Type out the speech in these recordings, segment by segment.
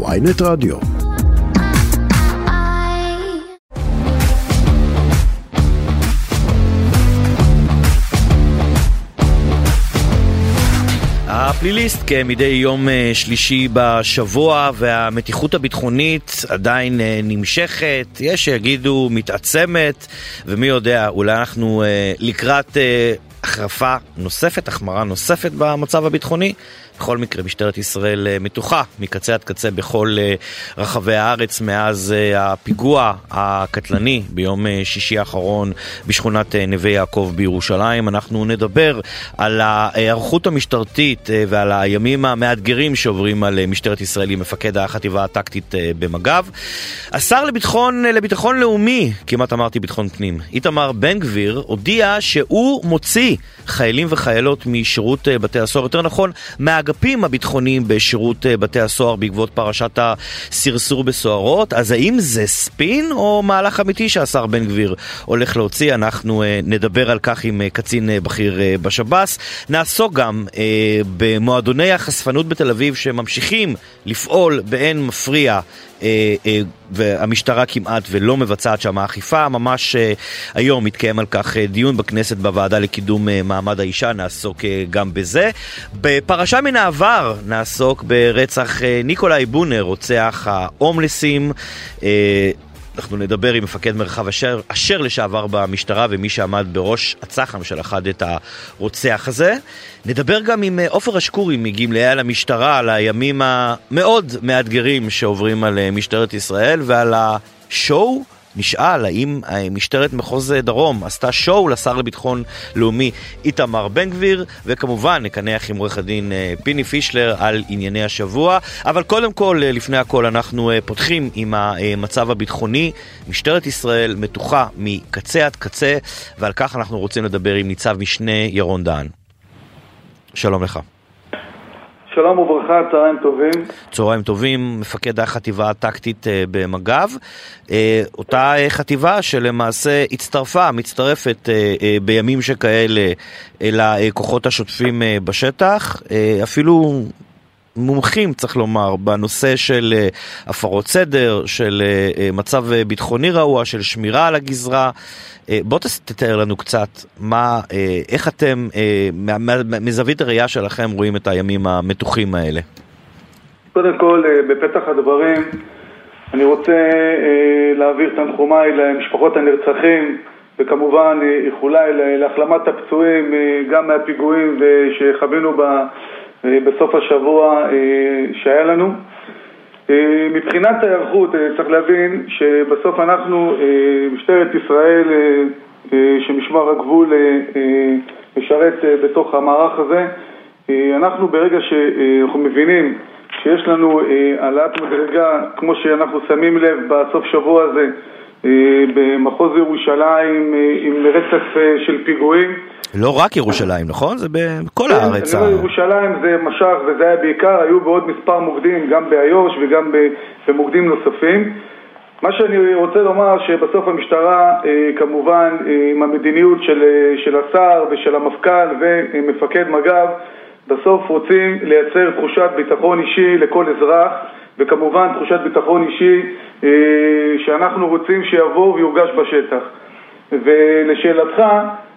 ויינט רדיו. הפליליסט כמדי יום אה, שלישי בשבוע והמתיחות הביטחונית עדיין אה, נמשכת, יש שיגידו מתעצמת ומי יודע, אולי אנחנו אה, לקראת החרפה נוספת, החמרה נוספת במצב הביטחוני. בכל מקרה, משטרת ישראל אה, מתוחה מקצה עד קצה בכל אה, רחבי הארץ מאז אה, הפיגוע הקטלני ביום שישי האחרון בשכונת נווה יעקב בירושלים. אנחנו נדבר על ההיערכות המשטרתית ועל הימים המאתגרים שעוברים על משטרת ישראל עם מפקד החטיבה הטקטית במג"ב. השר לביטחון, לביטחון לאומי, כמעט אמרתי ביטחון פנים, איתמר בן גביר, הודיע שהוא מוציא חיילים וחיילות משירות בתי הסוהר, יותר נכון, מהאגפים האגפים הביטחוניים בשירות אה, בתי הסוהר בעקבות פרשת הסרסור בסוהרות. אז האם זה ספין או מהלך אמיתי שהשר בן גביר הולך להוציא? אנחנו אה, נדבר על כך עם אה, קצין בכיר בשב"ס. נעסוק גם במועדוני החשפנות בתל אביב שממשיכים לפעול באין מפריע והמשטרה כמעט ולא מבצעת שם אכיפה. ממש היום מתקיים על כך דיון בכנסת בוועדה לקידום מעמד האישה, נעסוק גם בזה. בפרשה מן העבר נעסוק ברצח ניקולאי בונר, רוצח ההומלסים. אנחנו נדבר עם מפקד מרחב אשר, אשר לשעבר במשטרה ומי שעמד בראש הצח"ם שלחד את הרוצח הזה. נדבר גם עם אה, עופר אשקורי מגמלאי על המשטרה על הימים המאוד מאתגרים שעוברים על אה, משטרת ישראל ועל השואו נשאל האם אה, משטרת מחוז דרום עשתה שואו לשר לביטחון לאומי איתמר בן גביר, וכמובן נקנח עם עורך הדין אה, פיני פישלר על ענייני השבוע. אבל קודם כל, אה, לפני הכל, אנחנו פותחים עם המצב הביטחוני. משטרת ישראל מתוחה מקצה עד קצה, ועל כך אנחנו רוצים לדבר עם ניצב משנה ירון דהן. שלום לך. שלום וברכה, צהריים טובים. צהריים טובים, מפקד החטיבה הטקטית אה, במג"ב. אה, אותה אה, חטיבה שלמעשה הצטרפה, מצטרפת בימים שכאלה אל הכוחות השוטפים בשטח. אפילו מומחים, צריך לומר, בנושא של הפרות סדר, של מצב ביטחוני רעוע, של שמירה על הגזרה. אה, בוא תתאר לנו קצת מה, אה, איך אתם, אה, מזווית הראייה שלכם, רואים את הימים המתוחים האלה. קודם כל, בפתח הדברים, אני רוצה להעביר תנחומיי למשפחות הנרצחים, וכמובן איחוליי להחלמת הפצועים גם מהפיגועים שחווינו בסוף השבוע שהיה לנו. אה, מבחינת ההיערכות אה, צריך להבין שבסוף אנחנו, אה, משטרת ישראל שמשמר הגבול משרת בתוך המערך הזה, אנחנו ברגע שאנחנו מבינים שיש לנו העלאת מדרגה, כמו שאנחנו שמים לב בסוף שבוע הזה במחוז ירושלים עם רצף של פיגועים לא רק ירושלים, נכון? זה בכל כן, הארץ. כן, ירושלים זה משך וזה היה בעיקר, היו בעוד מספר מוקדים, גם באיו"ש וגם במוקדים נוספים. מה שאני רוצה לומר שבסוף המשטרה אה, כמובן אה, עם המדיניות של, אה, של השר ושל המפכ"ל ומפקד מג"ב בסוף רוצים לייצר תחושת ביטחון אישי לכל אזרח וכמובן תחושת ביטחון אישי שאנחנו רוצים שיבוא ויורגש בשטח. ולשאלתך,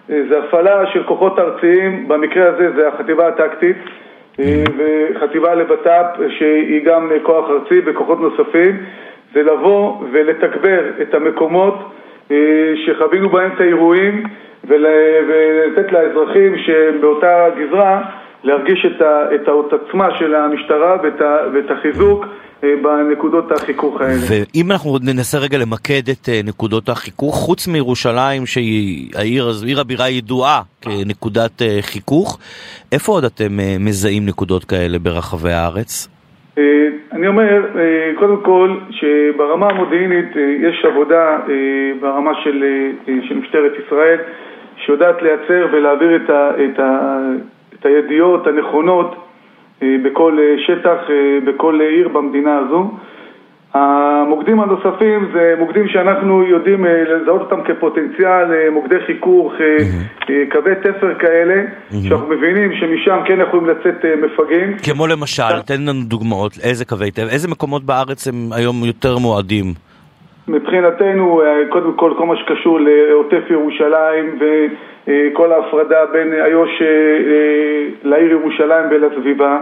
זה הפעלה של כוחות ארציים, במקרה הזה זה החטיבה הטקטית אה, וחטיבה לבט"פ שהיא גם כוח ארצי וכוחות נוספים, זה לבוא ולתגבר את המקומות אה, שחווינו בהם את האירועים ולתת לאזרחים שבאותה גזרה להרגיש את העוצמה של המשטרה ואת החיזוק בנקודות החיכוך האלה. ואם אנחנו ננסה רגע למקד את אה, נקודות החיכוך, חוץ מירושלים שהיא העיר, עיר הבירה ידועה כנקודת אה, חיכוך, איפה עוד אתם מזהים נקודות כאלה ברחבי הארץ? אני אומר, קודם כל, שברמה המודיעינית יש עבודה ברמה של, של משטרת ישראל שיודעת לייצר ולהעביר את, ה, את, ה, את הידיעות הנכונות אה, בכל אה, שטח, אה, בכל עיר במדינה הזו. המוקדים הנוספים זה מוקדים שאנחנו יודעים לזהות אותם כפוטנציאל, מוקדי חיכוך, mm-hmm. קווי תפר כאלה, mm-hmm. שאנחנו מבינים שמשם כן יכולים לצאת מפגעים. כמו למשל, תן לנו דוגמאות, איזה קווי תפר, איזה מקומות בארץ הם היום יותר מועדים? מבחינתנו, קודם כל, כל מה שקשור לעוטף ירושלים וכל ההפרדה בין איו"ש לעיר ירושלים ולסביבה.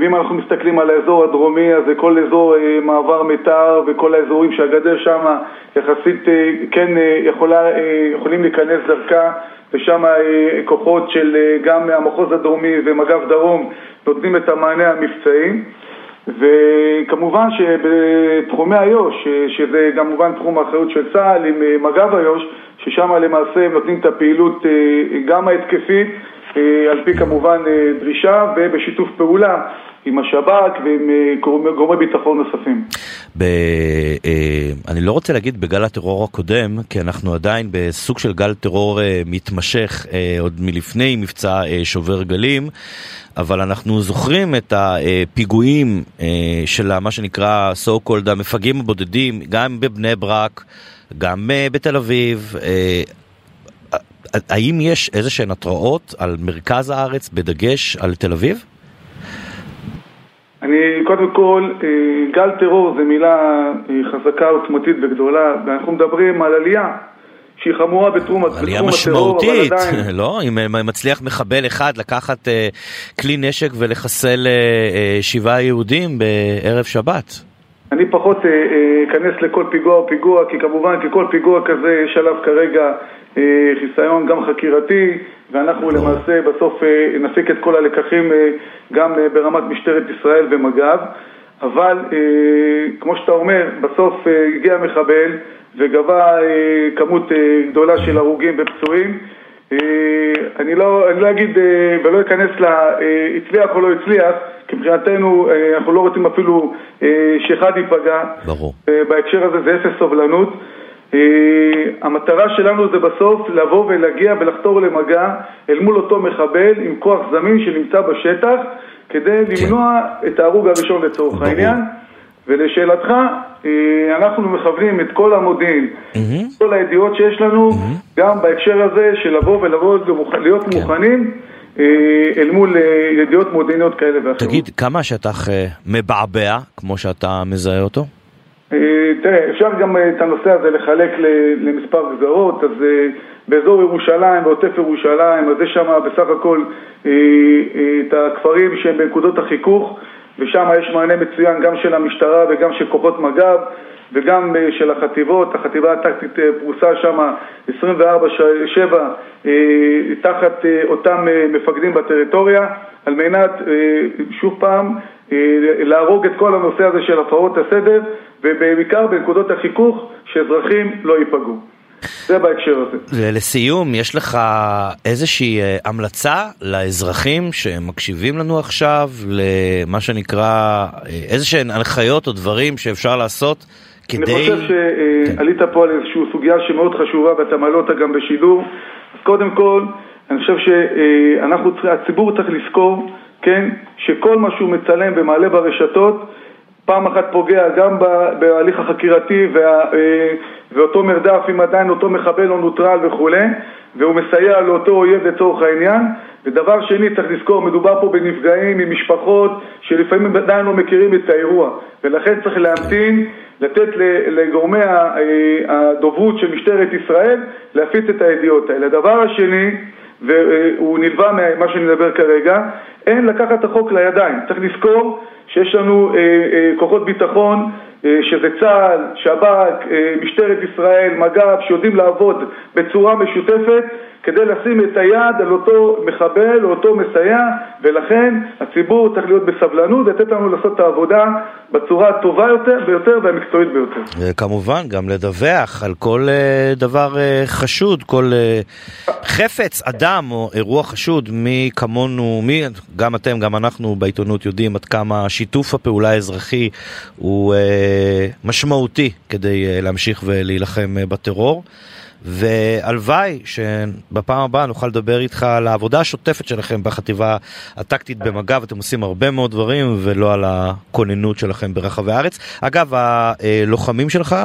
ואם אנחנו מסתכלים על האזור הדרומי, אז זה כל אזור מעבר מיתר וכל האזורים שהגדר שם יחסית כן יכולה, יכולים להיכנס דרכה ושם כוחות של גם המחוז הדרומי ומג"ב דרום נותנים את המענה המבצעי. וכמובן שבתחומי איו"ש, שזה כמובן תחום האחריות של צה"ל עם מג"ב איו"ש, ששם למעשה נותנים את הפעילות גם ההתקפית, על פי כמובן דרישה ובשיתוף פעולה עם השב"כ ועם גורמי ביטחון נוספים. ב... אני לא רוצה להגיד בגל הטרור הקודם, כי אנחנו עדיין בסוג של גל טרור מתמשך עוד מלפני מבצע שובר גלים. אבל אנחנו זוכרים את הפיגועים של מה שנקרא so called המפגעים הבודדים, גם בבני ברק, גם בתל אביב. האם יש איזה שהן התראות על מרכז הארץ בדגש על תל אביב? אני, קודם כל, גל טרור זה מילה חזקה, עוצמתית וגדולה, ואנחנו מדברים על עלייה שהיא חמורה בתחום הטרור, עלייה משמעותית, לא? אם מצליח מחבל אחד לקחת כלי נשק ולחסל שבעה יהודים בערב שבת. אני פחות אכנס לכל פיגוע או פיגוע, כי כמובן ככל פיגוע כזה יש עליו כרגע חיסיון גם חקירתי, ואנחנו למעשה בסוף נפיק את כל הלקחים גם ברמת משטרת ישראל ומג"ב, אבל כמו שאתה אומר, בסוף הגיע מחבל וגבה כמות גדולה של הרוגים ופצועים. אני לא, אני לא אגיד ולא אכנס להצליח או לא הצליח, כי מבחינתנו אנחנו לא רוצים אפילו שאחד ייפגע. ברור. בהקשר הזה זה אפס סובלנות. המטרה שלנו זה בסוף לבוא ולהגיע ולחתור למגע אל מול אותו מחבל עם כוח זמין שנמצא בשטח כדי למנוע כן. את ההרוג הראשון לצורך. העניין. ולשאלתך, אנחנו מכוונים את כל המודיעין, mm-hmm. כל הידיעות שיש לנו, mm-hmm. גם בהקשר הזה של לבוא ולבוא להיות כן. מוכנים אל מול ידיעות מודיעיניות כאלה ואחרות. תגיד, כמה השטח מבעבע, כמו שאתה מזהה אותו? תראה, אפשר גם את הנושא הזה לחלק למספר גזרות, אז באזור ירושלים, בעוטף ירושלים, אז יש שם בסך הכל את הכפרים שהם בנקודות החיכוך ושם יש מענה מצוין גם של המשטרה וגם של כוחות מג"ב וגם של החטיבות, החטיבה הטקטית פרוסה שם 24/7 תחת אותם מפקדים בטריטוריה. על מנת, שוב פעם, להרוג את כל הנושא הזה של הפרות הסדר ובעיקר בנקודות החיכוך שאזרחים לא ייפגעו. זה בהקשר הזה. לסיום, יש לך איזושהי המלצה לאזרחים שמקשיבים לנו עכשיו, למה שנקרא, איזה שהן הנחיות או דברים שאפשר לעשות כדי... אני חושב שעלית כן. פה על איזושהי סוגיה שמאוד חשובה ואתה מעלה אותה גם בשידור. אז קודם כל, אני חושב שהציבור צריך לזכור, כן, שכל מה שהוא מצלם ומעלה ברשתות, פעם אחת פוגע גם בהליך החקירתי וה, ואותו מרדף אם עדיין אותו מחבל לא נוטרל וכולי והוא מסייע לאותו אויב לצורך העניין. ודבר שני צריך לזכור, מדובר פה בנפגעים עם משפחות שלפעמים עדיין לא מכירים את האירוע. ולכן צריך להמתין, לתת לגורמי הדוברות של משטרת ישראל להפיץ את הידיעות האלה. הדבר השני והוא נלווה ממה שאני מדבר כרגע, אין לקחת את החוק לידיים. צריך לזכור שיש לנו אה, אה, כוחות ביטחון, אה, שזה צה"ל, שב"כ, משטרת ישראל, מג"ב, שיודעים לעבוד בצורה משותפת כדי לשים את היד על אותו מחבל או אותו מסייע, ולכן הציבור צריך להיות בסבלנות ולתת לנו לעשות את העבודה בצורה הטובה יותר ביותר והמקצועית ביותר. וכמובן גם לדווח על כל דבר חשוד, כל חפץ, אדם או אירוע חשוד, מי כמונו, מי, גם אתם, גם אנחנו בעיתונות יודעים עד כמה שיתוף הפעולה האזרחי הוא uh, משמעותי כדי uh, להמשיך ולהילחם uh, בטרור. והלוואי שבפעם הבאה נוכל לדבר איתך על העבודה השוטפת שלכם בחטיבה הטקטית במג"ב, אתם עושים הרבה מאוד דברים ולא על הכוננות שלכם ברחבי הארץ. אגב, הלוחמים שלך,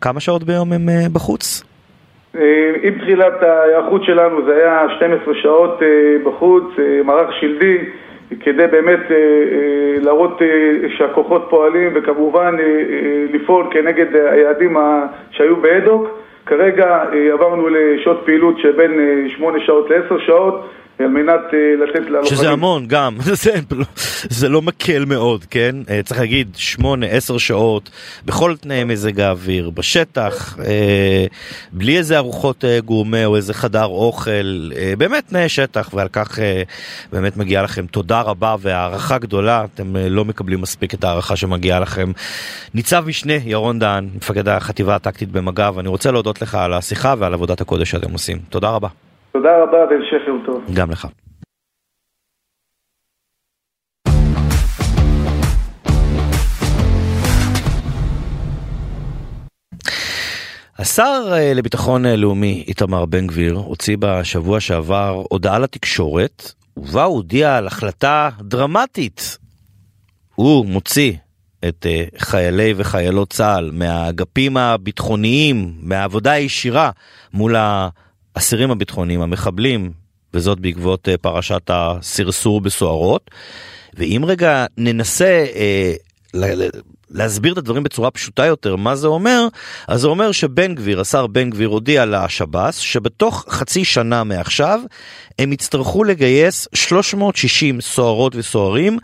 כמה שעות ביום הם אה, בחוץ? אה, עם תחילת ההיערכות שלנו זה היה 12 שעות אה, בחוץ, מערך שלדי. כדי באמת להראות שהכוחות פועלים וכמובן לפעול כנגד היעדים שהיו באדוק. כרגע עברנו לשעות פעילות שבין 8 שעות ל-10 שעות על מנת אה, לתת ללוחמים. שזה המון גם, זה, לא, זה לא מקל מאוד, כן? אה, צריך להגיד, שמונה, עשר שעות, בכל תנאי מזג האוויר, בשטח, אה, בלי איזה ארוחות גורמה או איזה חדר אוכל, באמת תנאי שטח, ועל כך באמת מגיעה לכם תודה רבה והערכה גדולה, אתם לא מקבלים מספיק את ההערכה שמגיעה לכם. ניצב משנה ירון דהן, מפקד החטיבה הטקטית במג"ב, אני רוצה להודות לך על השיחה ועל עבודת הקודש שאתם עושים. תודה רבה. תודה רבה והמשך יום טוב. גם לך. השר אה, לביטחון לאומי איתמר בן גביר הוציא בשבוע שעבר הודעה לתקשורת ובה הוא הודיע על החלטה דרמטית. הוא מוציא את אה, חיילי וחיילות צה"ל מהאגפים הביטחוניים, מהעבודה הישירה מול האסירים הביטחוניים, המחבלים, וזאת בעקבות אה, פרשת הסרסור בסוהרות. ואם רגע ננסה אה, להסביר את הדברים בצורה פשוטה יותר, מה זה אומר? אז זה אומר שבן גביר, השר בן גביר הודיע לשב"ס שבתוך חצי שנה מעכשיו הם יצטרכו לגייס 360 סוהרות וסוהרים,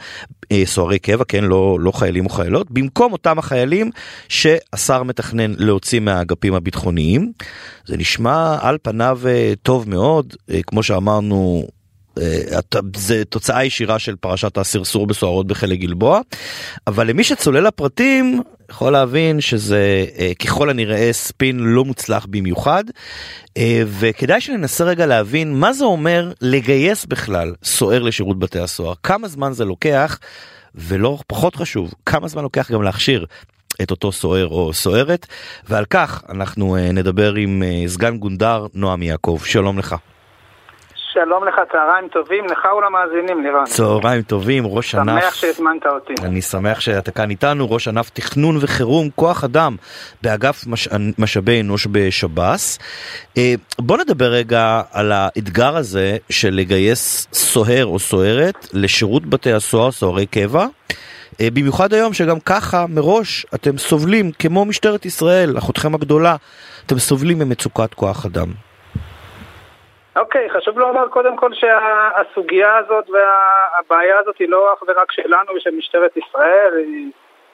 אה, סוהרי קבע, כן, לא, לא חיילים או חיילות, במקום אותם החיילים שהשר מתכנן להוציא מהאגפים הביטחוניים. זה נשמע על פניו אה, טוב מאוד, אה, כמו שאמרנו, זה תוצאה ישירה של פרשת הסרסור בסוהרות בכלא גלבוע, אבל למי שצולל לפרטים יכול להבין שזה אה, ככל הנראה ספין לא מוצלח במיוחד, אה, וכדאי שננסה רגע להבין מה זה אומר לגייס בכלל סוהר לשירות בתי הסוהר, כמה זמן זה לוקח, ולא פחות חשוב, כמה זמן לוקח גם להכשיר את אותו סוהר או סוהרת, ועל כך אנחנו אה, נדבר עם סגן גונדר נועם יעקב, שלום לך. שלום לך, צהריים טובים, לך ולמאזינים, לירן. צהריים טובים, ראש ענף... שמח שהזמנת אותי. אני שמח שאתה כאן איתנו, ראש ענף תכנון וחירום, כוח אדם באגף מש... משאבי אנוש בשב"ס. אה, בוא נדבר רגע על האתגר הזה של לגייס סוהר או סוהרת לשירות בתי הסוהר, סוהרי קבע. אה, במיוחד היום שגם ככה מראש אתם סובלים, כמו משטרת ישראל, אחותכם הגדולה, אתם סובלים ממצוקת כוח אדם. אוקיי, okay, חשוב לומר קודם כל שהסוגיה הזאת והבעיה הזאת היא לא אך ורק שלנו ושל משטרת ישראל, היא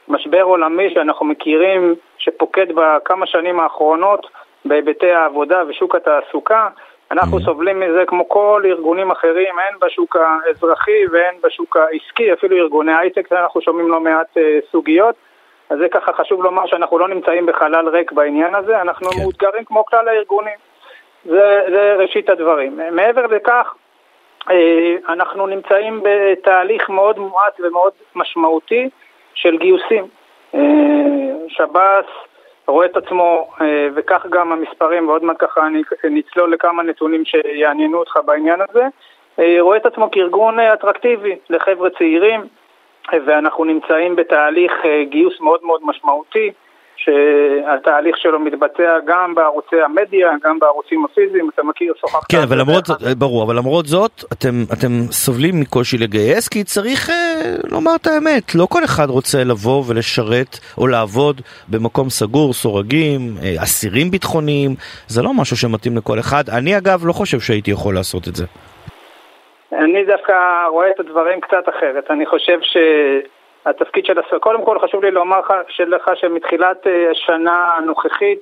משבר עולמי שאנחנו מכירים, שפוקד בכמה שנים האחרונות בהיבטי העבודה ושוק התעסוקה. אנחנו mm-hmm. סובלים מזה כמו כל ארגונים אחרים, הן בשוק האזרחי והן בשוק העסקי, אפילו ארגוני הייטק, אנחנו שומעים לא מעט uh, סוגיות. אז זה ככה חשוב לומר שאנחנו לא נמצאים בחלל ריק בעניין הזה, אנחנו כן. מאותגרים כמו כלל הארגונים. זה, זה ראשית הדברים. מעבר לכך, אה, אנחנו נמצאים בתהליך מאוד מועט ומאוד משמעותי של גיוסים. אה, שב"ס רואה את עצמו, אה, וכך גם המספרים, ועוד מעט ככה נצלול לכמה נתונים שיעניינו אותך בעניין הזה, רואה את עצמו כארגון אטרקטיבי לחבר'ה צעירים, ואנחנו נמצאים בתהליך גיוס מאוד מאוד משמעותי. שהתהליך שלו מתבצע גם בערוצי המדיה, גם בערוצים הפיזיים, אתה מכיר, שוחחת... כן, אבל למרות זאת, ברור, אבל למרות זאת, אתם, אתם סובלים מקושי לגייס, כי צריך אה, לומר את האמת, לא כל אחד רוצה לבוא ולשרת או לעבוד במקום סגור, סורגים, אה, אסירים ביטחוניים, זה לא משהו שמתאים לכל אחד. אני אגב לא חושב שהייתי יכול לעשות את זה. אני דווקא רואה את הדברים קצת אחרת. אני חושב ש... התפקיד של הסוהר, קודם כל חשוב לי לומר לך שמתחילת אה, השנה הנוכחית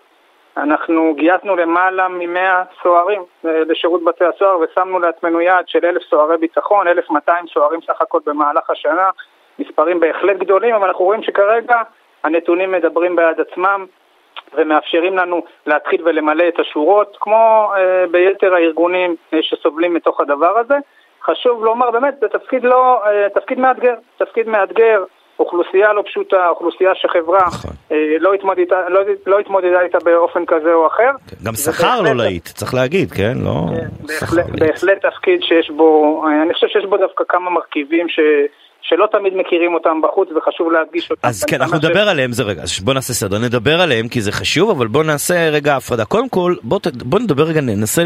אנחנו גייסנו למעלה מ-100 סוהרים אה, לשירות בתי הסוהר ושמנו לעצמנו יעד של אלף סוהרי ביטחון, 1,200 סוהרים סך הכל במהלך השנה, מספרים בהחלט גדולים, אבל אנחנו רואים שכרגע הנתונים מדברים בעד עצמם ומאפשרים לנו להתחיל ולמלא את השורות, כמו אה, ביתר הארגונים שסובלים מתוך הדבר הזה. חשוב לומר, באמת, זה תפקיד לא, אה, תפקיד מאתגר, תפקיד מאתגר, אוכלוסייה לא פשוטה, אוכלוסייה שחברה נכון. אה, לא, התמודדה, לא, לא התמודדה איתה באופן כזה או אחר. כן, גם שכר לא להיט, צריך להגיד, כן? לא... כן, בהחלט, בהחלט תפקיד שיש בו, אה, אני חושב שיש בו דווקא כמה מרכיבים ש... שלא תמיד מכירים אותם בחוץ וחשוב להדגיש אותם. אז כן, אנחנו נדבר ש... עליהם זה רגע, בוא נעשה סדר, נדבר עליהם כי זה חשוב, אבל בוא נעשה רגע הפרדה. קודם כל, בוא, בוא נדבר רגע, ננסה,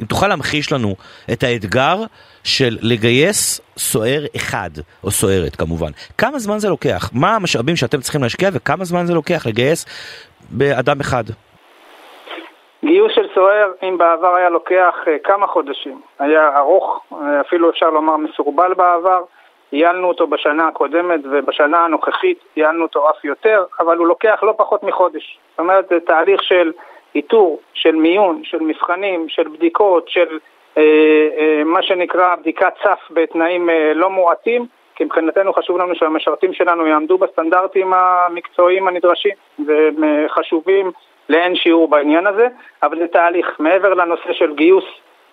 אם תוכל להמחיש לנו את האתגר של לגייס סוער אחד, או סוערת כמובן. כמה זמן זה לוקח? מה המשאבים שאתם צריכים להשקיע וכמה זמן זה לוקח לגייס באדם אחד? גיוס של סוער, אם בעבר היה לוקח uh, כמה חודשים, היה ארוך, uh, אפילו אפשר לומר מסורבל בעבר, ייעלנו אותו בשנה הקודמת ובשנה הנוכחית ייעלנו אותו אף יותר, אבל הוא לוקח לא פחות מחודש. זאת אומרת, זה תהליך של איתור, של מיון, של מבחנים, של בדיקות, של אה, אה, מה שנקרא בדיקת סף בתנאים אה, לא מועטים, כי מבחינתנו חשוב לנו שהמשרתים שלנו יעמדו בסטנדרטים המקצועיים הנדרשים, והם אה, חשובים לאין שיעור בעניין הזה, אבל זה תהליך. מעבר לנושא של גיוס,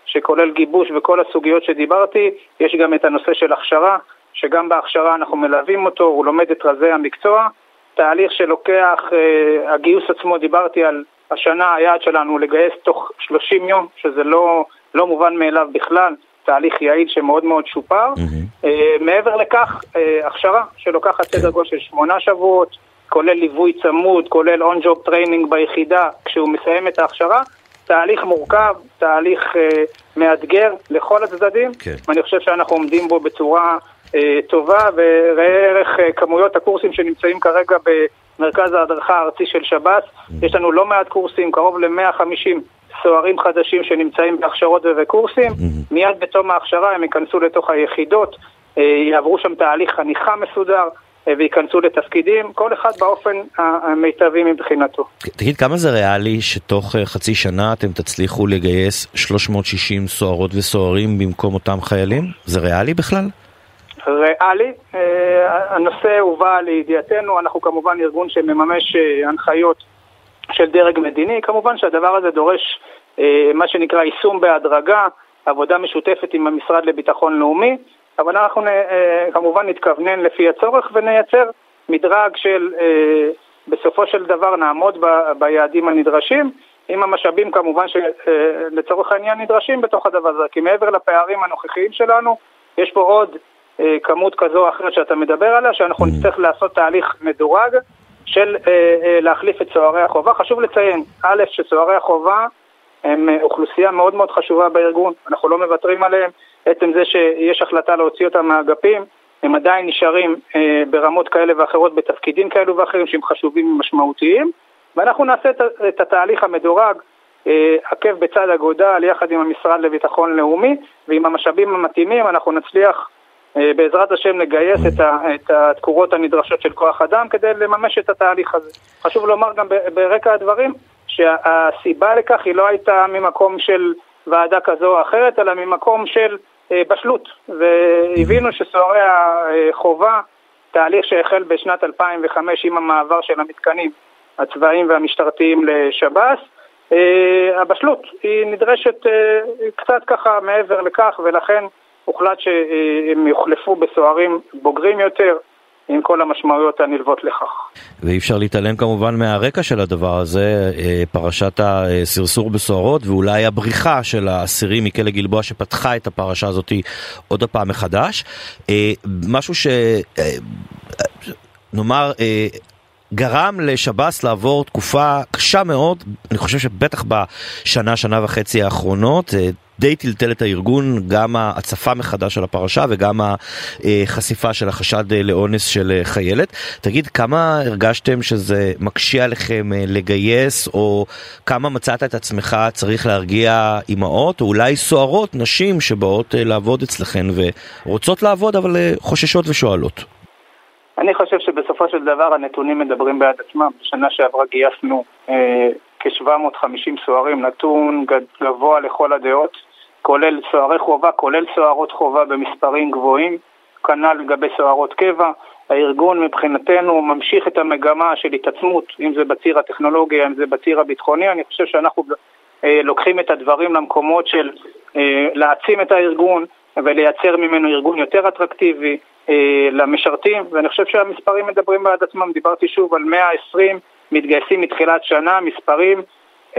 שכולל גיבוש וכל הסוגיות שדיברתי, יש גם את הנושא של הכשרה, שגם בהכשרה אנחנו מלווים אותו, הוא לומד את רזי המקצוע. תהליך שלוקח, אה, הגיוס עצמו, דיברתי על השנה, היעד שלנו לגייס תוך 30 יום, שזה לא, לא מובן מאליו בכלל, תהליך יעיל שמאוד מאוד שופר. Mm-hmm. מעבר לכך, אה, הכשרה שלוקחת סדר גודל של שמונה שבועות, כולל ליווי צמוד, כולל on-job training ביחידה, כשהוא מסיים את ההכשרה. תהליך מורכב, תהליך אה, מאתגר לכל הצדדים, כן. ואני חושב שאנחנו עומדים בו בצורה אה, טובה, וראה ערך אה, כמויות הקורסים שנמצאים כרגע במרכז ההדרכה הארצי של שב"ס. Mm-hmm. יש לנו לא מעט קורסים, קרוב ל-150 סוהרים חדשים שנמצאים בהכשרות ובקורסים. Mm-hmm. מיד בתום ההכשרה הם ייכנסו לתוך היחידות, אה, יעברו שם תהליך חניכה מסודר. וייכנסו לתפקידים, כל אחד באופן המיטבי מבחינתו. תגיד, כמה זה ריאלי שתוך חצי שנה אתם תצליחו לגייס 360 סוהרות וסוהרים במקום אותם חיילים? זה ריאלי בכלל? ריאלי. אה, הנושא הובא לידיעתנו, אנחנו כמובן ארגון שמממש אה, הנחיות של דרג מדיני. כמובן שהדבר הזה דורש אה, מה שנקרא יישום בהדרגה, עבודה משותפת עם המשרד לביטחון לאומי, אבל אנחנו כמובן נתכוונן לפי הצורך ונייצר מדרג של, בסופו של דבר נעמוד ביעדים הנדרשים, עם המשאבים כמובן שלצורך העניין נדרשים בתוך הדבר הזה, כי מעבר לפערים הנוכחיים שלנו, יש פה עוד כמות כזו או אחרת שאתה מדבר עליה, שאנחנו mm. נצטרך לעשות תהליך מדורג של אה, אה, להחליף את צוערי החובה. חשוב לציין, א', שצוערי החובה הם אוכלוסייה מאוד מאוד חשובה בארגון, אנחנו לא מוותרים עליהם. עצם זה שיש החלטה להוציא אותם מהאגפים, הם עדיין נשארים אה, ברמות כאלה ואחרות, בתפקידים כאלו ואחרים שהם חשובים ומשמעותיים, ואנחנו נעשה את, את התהליך המדורג, אה, עקב בצד אגודל, יחד עם המשרד לביטחון לאומי, ועם המשאבים המתאימים אנחנו נצליח אה, בעזרת השם לגייס את התקורות הנדרשות של כוח אדם כדי לממש את התהליך הזה. חשוב לומר גם ברקע הדברים שהסיבה לכך היא לא הייתה ממקום של ועדה כזו או אחרת, אלא ממקום של אה, בשלות. והבינו שסוהרי החובה, תהליך שהחל בשנת 2005 עם המעבר של המתקנים הצבאיים והמשטרתיים לשב"ס, אה, הבשלות היא נדרשת קצת ככה מעבר לכך, ולכן הוחלט שהם יוחלפו בסוהרים בוגרים יותר, עם כל המשמעויות הנלוות לכך. ואי אפשר להתעלם כמובן מהרקע של הדבר הזה, אה, פרשת הסרסור בסוהרות ואולי הבריחה של האסירים מכלא גלבוע שפתחה את הפרשה הזאת עוד הפעם מחדש. אה, משהו ש... אה, נאמר, גרם לשב"ס לעבור תקופה קשה מאוד, אני חושב שבטח בשנה, שנה וחצי האחרונות, די טלטל את הארגון, גם ההצפה מחדש של הפרשה וגם החשיפה של החשד לאונס של חיילת. תגיד, כמה הרגשתם שזה מקשה עליכם אה, לגייס, או כמה מצאת את עצמך צריך להרגיע אימהות, או אולי סוהרות, נשים שבאות אה, לעבוד אצלכם ורוצות לעבוד אבל אה, חוששות ושואלות? אני חושב שבסופו של דבר הנתונים מדברים בעד עצמם. בשנה שעברה גייסנו אה, כ-750 סוהרים, נתון גבוה לכל הדעות. כולל סוהרי חובה, כולל סוהרות חובה במספרים גבוהים, כנ"ל לגבי סוהרות קבע. הארגון מבחינתנו ממשיך את המגמה של התעצמות, אם זה בציר הטכנולוגי, אם זה בציר הביטחוני. אני חושב שאנחנו אה, לוקחים את הדברים למקומות של אה, להעצים את הארגון ולייצר ממנו ארגון יותר אטרקטיבי, אה, למשרתים, ואני חושב שהמספרים מדברים בעד עצמם, דיברתי שוב על 120 מתגייסים מתחילת שנה, מספרים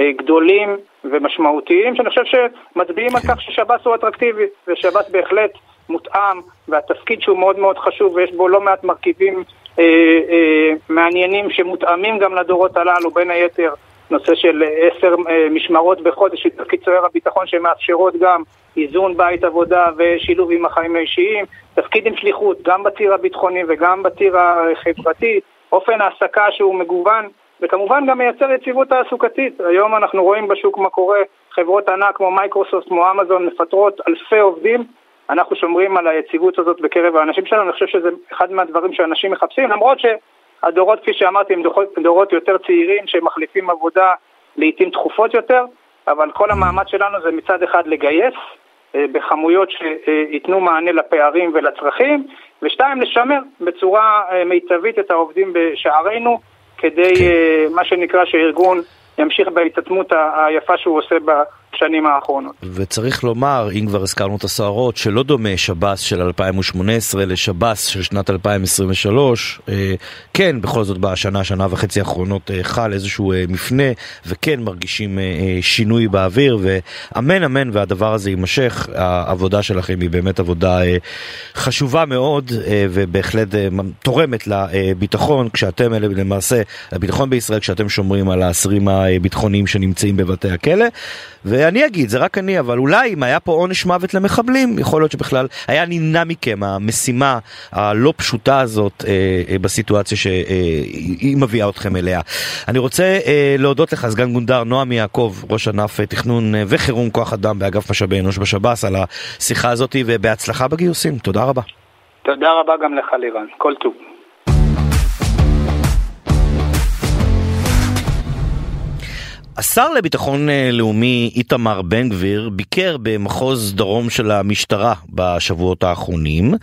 גדולים ומשמעותיים, שאני חושב שמצביעים על כך ששב"ס הוא אטרקטיבי, ושב"ס בהחלט מותאם, והתפקיד שהוא מאוד מאוד חשוב, ויש בו לא מעט מרכיבים אה, אה, מעניינים שמותאמים גם לדורות הללו, בין היתר נושא של עשר אה, משמרות בחודש, תפקיד סוהר הביטחון שמאפשרות גם איזון בית עבודה ושילוב עם החיים האישיים, תפקיד עם שליחות, גם בציר הביטחוני וגם בציר החברתי, אופן העסקה שהוא מגוון, וכמובן גם מייצר יציבות תעסוקתית. היום אנחנו רואים בשוק מה קורה, חברות ענק כמו מייקרוסופט, כמו אמזון, מפטרות אלפי עובדים, אנחנו שומרים על היציבות הזאת בקרב האנשים שלנו, אני חושב שזה אחד מהדברים שאנשים מחפשים, למרות שהדורות, כפי שאמרתי, הם דורות, יותר צעירים שמחליפים עבודה לעיתים תכופות יותר, אבל כל המאמץ שלנו זה מצד אחד לגייס אה, בכמויות שייתנו מענה לפערים ולצרכים, ושתיים, לשמר בצורה אה, מיטבית את העובדים בשערינו, כדי כן. אה, מה שנקרא שהארגון ימשיך בהתעצמות היפה שהוא עושה בשנים האחרונות. וצריך לומר, אם כבר הזכרנו את הסוהרות, שלא דומה שב"ס של 2018 לשב"ס של שנת 2023. אה, כן, בכל זאת בשנה, שנה וחצי האחרונות אה, חל איזשהו אה, מפנה, וכן מרגישים שינוי באוויר, ואמן אמן והדבר הזה יימשך. העבודה שלכם היא באמת עבודה חשובה מאוד, ובהחלט תורמת לביטחון, כשאתם אלה למעשה, הביטחון בישראל, כשאתם שומרים על האסירים הביטחוניים שנמצאים בבתי הכלא. ואני אגיד, זה רק אני, אבל אולי אם היה פה עונש מוות למחבלים, יכול להיות שבכלל היה נמנע מכם המשימה הלא פשוטה הזאת אה, אה, בסיטואציה שהיא אה, מביאה אתכם אליה. אני רוצה אה, להודות לך, סגן גונדר נועם יעקב, ראש ענף אה, תכנון אה, וחירום כוח אדם באגף משאבי אנוש בשב"ס, על השיחה הזאת, ובהצלחה בגיוסים. תודה רבה. תודה רבה גם לך לירן, כל טוב. השר לביטחון אה, לאומי איתמר בן גביר ביקר במחוז דרום של המשטרה בשבועות האחרונים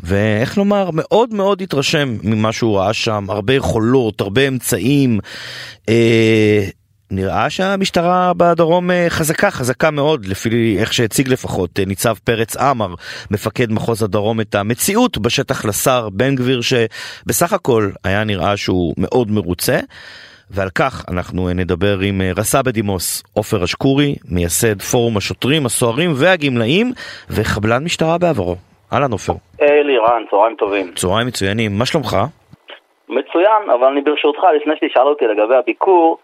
ואיך לומר מאוד מאוד התרשם ממה שהוא ראה שם הרבה יכולות הרבה אמצעים אה, נראה שהמשטרה בדרום אה, חזקה, חזקה מאוד, לפי איך שהציג לפחות אה, ניצב פרץ עמר, מפקד מחוז הדרום, את המציאות בשטח לשר בן גביר, שבסך הכל היה נראה שהוא מאוד מרוצה. ועל כך אנחנו נדבר עם אה, רס"א בדימוס עופר אשקורי, מייסד פורום השוטרים, הסוהרים והגמלאים וחבלן משטרה בעברו. אהלן עופר. היי לירן, צהריים טובים. צהריים מצוינים, מה שלומך? מצוין, אבל אני ברשותך, לפני שתשאל אותי לגבי הביקור,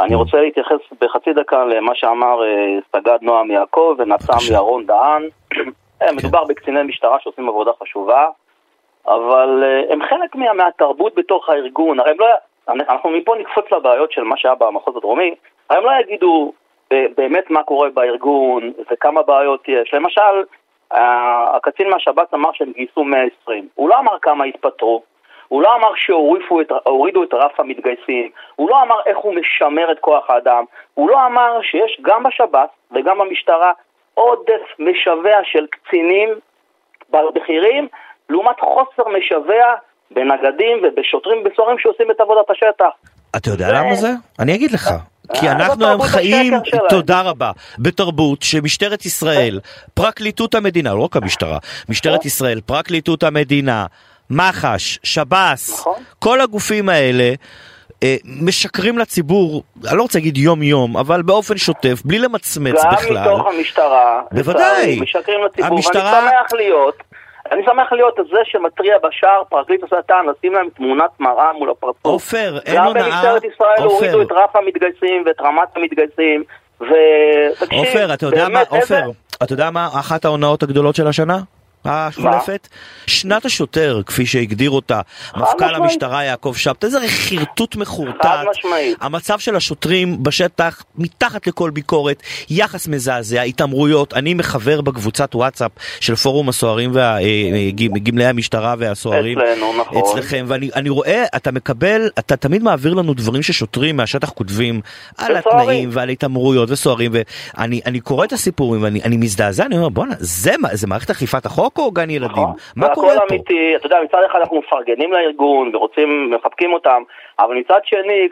אני רוצה להתייחס בחצי דקה למה שאמר אה, סגד נועם יעקב ונצ"ם ירון דהן. אה, כן. מדובר בקציני משטרה שעושים עבודה חשובה, אבל הם חלק מהתרבות בתוך הארגון, הרי הם לא, אנחנו מפה נקפוץ לבעיות של מה שהיה במחוז הדרומי, הם לא יגידו באמת מה קורה בארגון וכמה בעיות יש. למשל, הקצין מהשב"ס אמר שהם גייסו 120. הוא לא אמר כמה התפטרו, הוא לא אמר שהורידו את רף המתגייסים, הוא לא אמר איך הוא משמר את כוח האדם, הוא לא אמר שיש גם בשב"ס וגם במשטרה עודף משווע של קצינים בכירים לעומת חוסר משווע בנגדים ובשוטרים ובסוהרים שעושים את עבודת השטח. אתה יודע למה זה? אני אגיד לך. כי אנחנו היום חיים, תודה רבה, בתרבות שמשטרת ישראל, פרקליטות המדינה, לא רק המשטרה, משטרת נכון. ישראל, פרקליטות המדינה, מח"ש, שב"ס, נכון. כל הגופים האלה אה, משקרים לציבור, אני לא רוצה להגיד יום יום, אבל באופן שוטף, בלי למצמץ בכלל. גם מתוך המשטרה. בוודאי. משקרים לציבור, המשטרה... ואני שמח להיות. אני שמח להיות זה שמתריע בשער, פרקליט השטן, לשים להם תמונת מראה מול הפרצוף. עופר, אין הונאה. גם במשטרת ישראל הורידו את רף המתגייסים ואת רמת המתגייסים, ותקשיב, עופר, אתה יודע מה, עופר, אתה יודע מה אחת ההונאות הגדולות של השנה? החולפת? שנת השוטר, כפי שהגדיר אותה מפכ"ל המשטרה יעקב שבתא, איזה חרטוט מחורטט. המצב של השוטרים בשטח מתחת לכל ביקורת, יחס מזעזע, התעמרויות. אני מחבר בקבוצת וואטסאפ של פורום הסוהרים וגמלאי המשטרה והסוהרים. אצלנו, נכון. אצלכם, ואני רואה, אתה מקבל, אתה תמיד מעביר לנו דברים ששוטרים מהשטח כותבים על התנאים ועל התעמרויות וסוהרים, ואני קורא את הסיפורים ואני מזדעזע, אני אומר בואנה, זה מערכת אכיפת החוק? או גן ילדים? נכון. מה קורה פה? הכל אמיתי, אתה יודע, מצד אחד אנחנו מפרגנים לארגון ורוצים, מחבקים אותם, אבל מצד שני,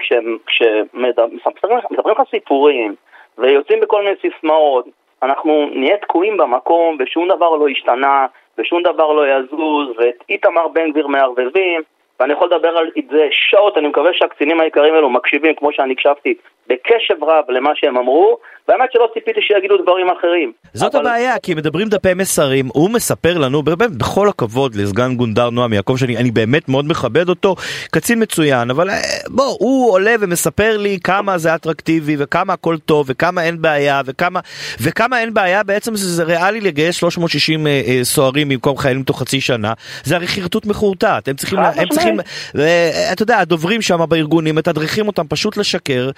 כשמספרים לך סיפורים ויוצאים בכל מיני סיסמאות, אנחנו נהיה תקועים במקום ושום דבר לא השתנה, ושום דבר לא יזוז, ואת איתמר בן גביר מערבבים, ואני יכול לדבר על זה שעות, אני מקווה שהקצינים העיקריים האלו מקשיבים, כמו שאני הקשבתי, בקשב רב למה שהם אמרו, והאמת שלא ציפיתי שיגידו דברים אחרים. זאת אבל... הבעיה, כי מדברים דפי מסרים, הוא מספר לנו, באמת, בכל הכבוד לסגן גונדר נועם יעקב, שאני באמת מאוד מכבד אותו, קצין מצוין, אבל אה, בוא, הוא עולה ומספר לי כמה זה אטרקטיבי, וכמה הכל טוב, וכמה אין בעיה, וכמה, וכמה אין בעיה, בעצם זה, זה ריאלי לגייס 360 אה, אה, סוהרים במקום חיילים תוך חצי שנה, זה הרי חרטוט מחורטט, הם צריכים, הם צריכים, אה, אתה יודע, הדוברים שם בארגונים מתדרכים אותם פשוט לשקר,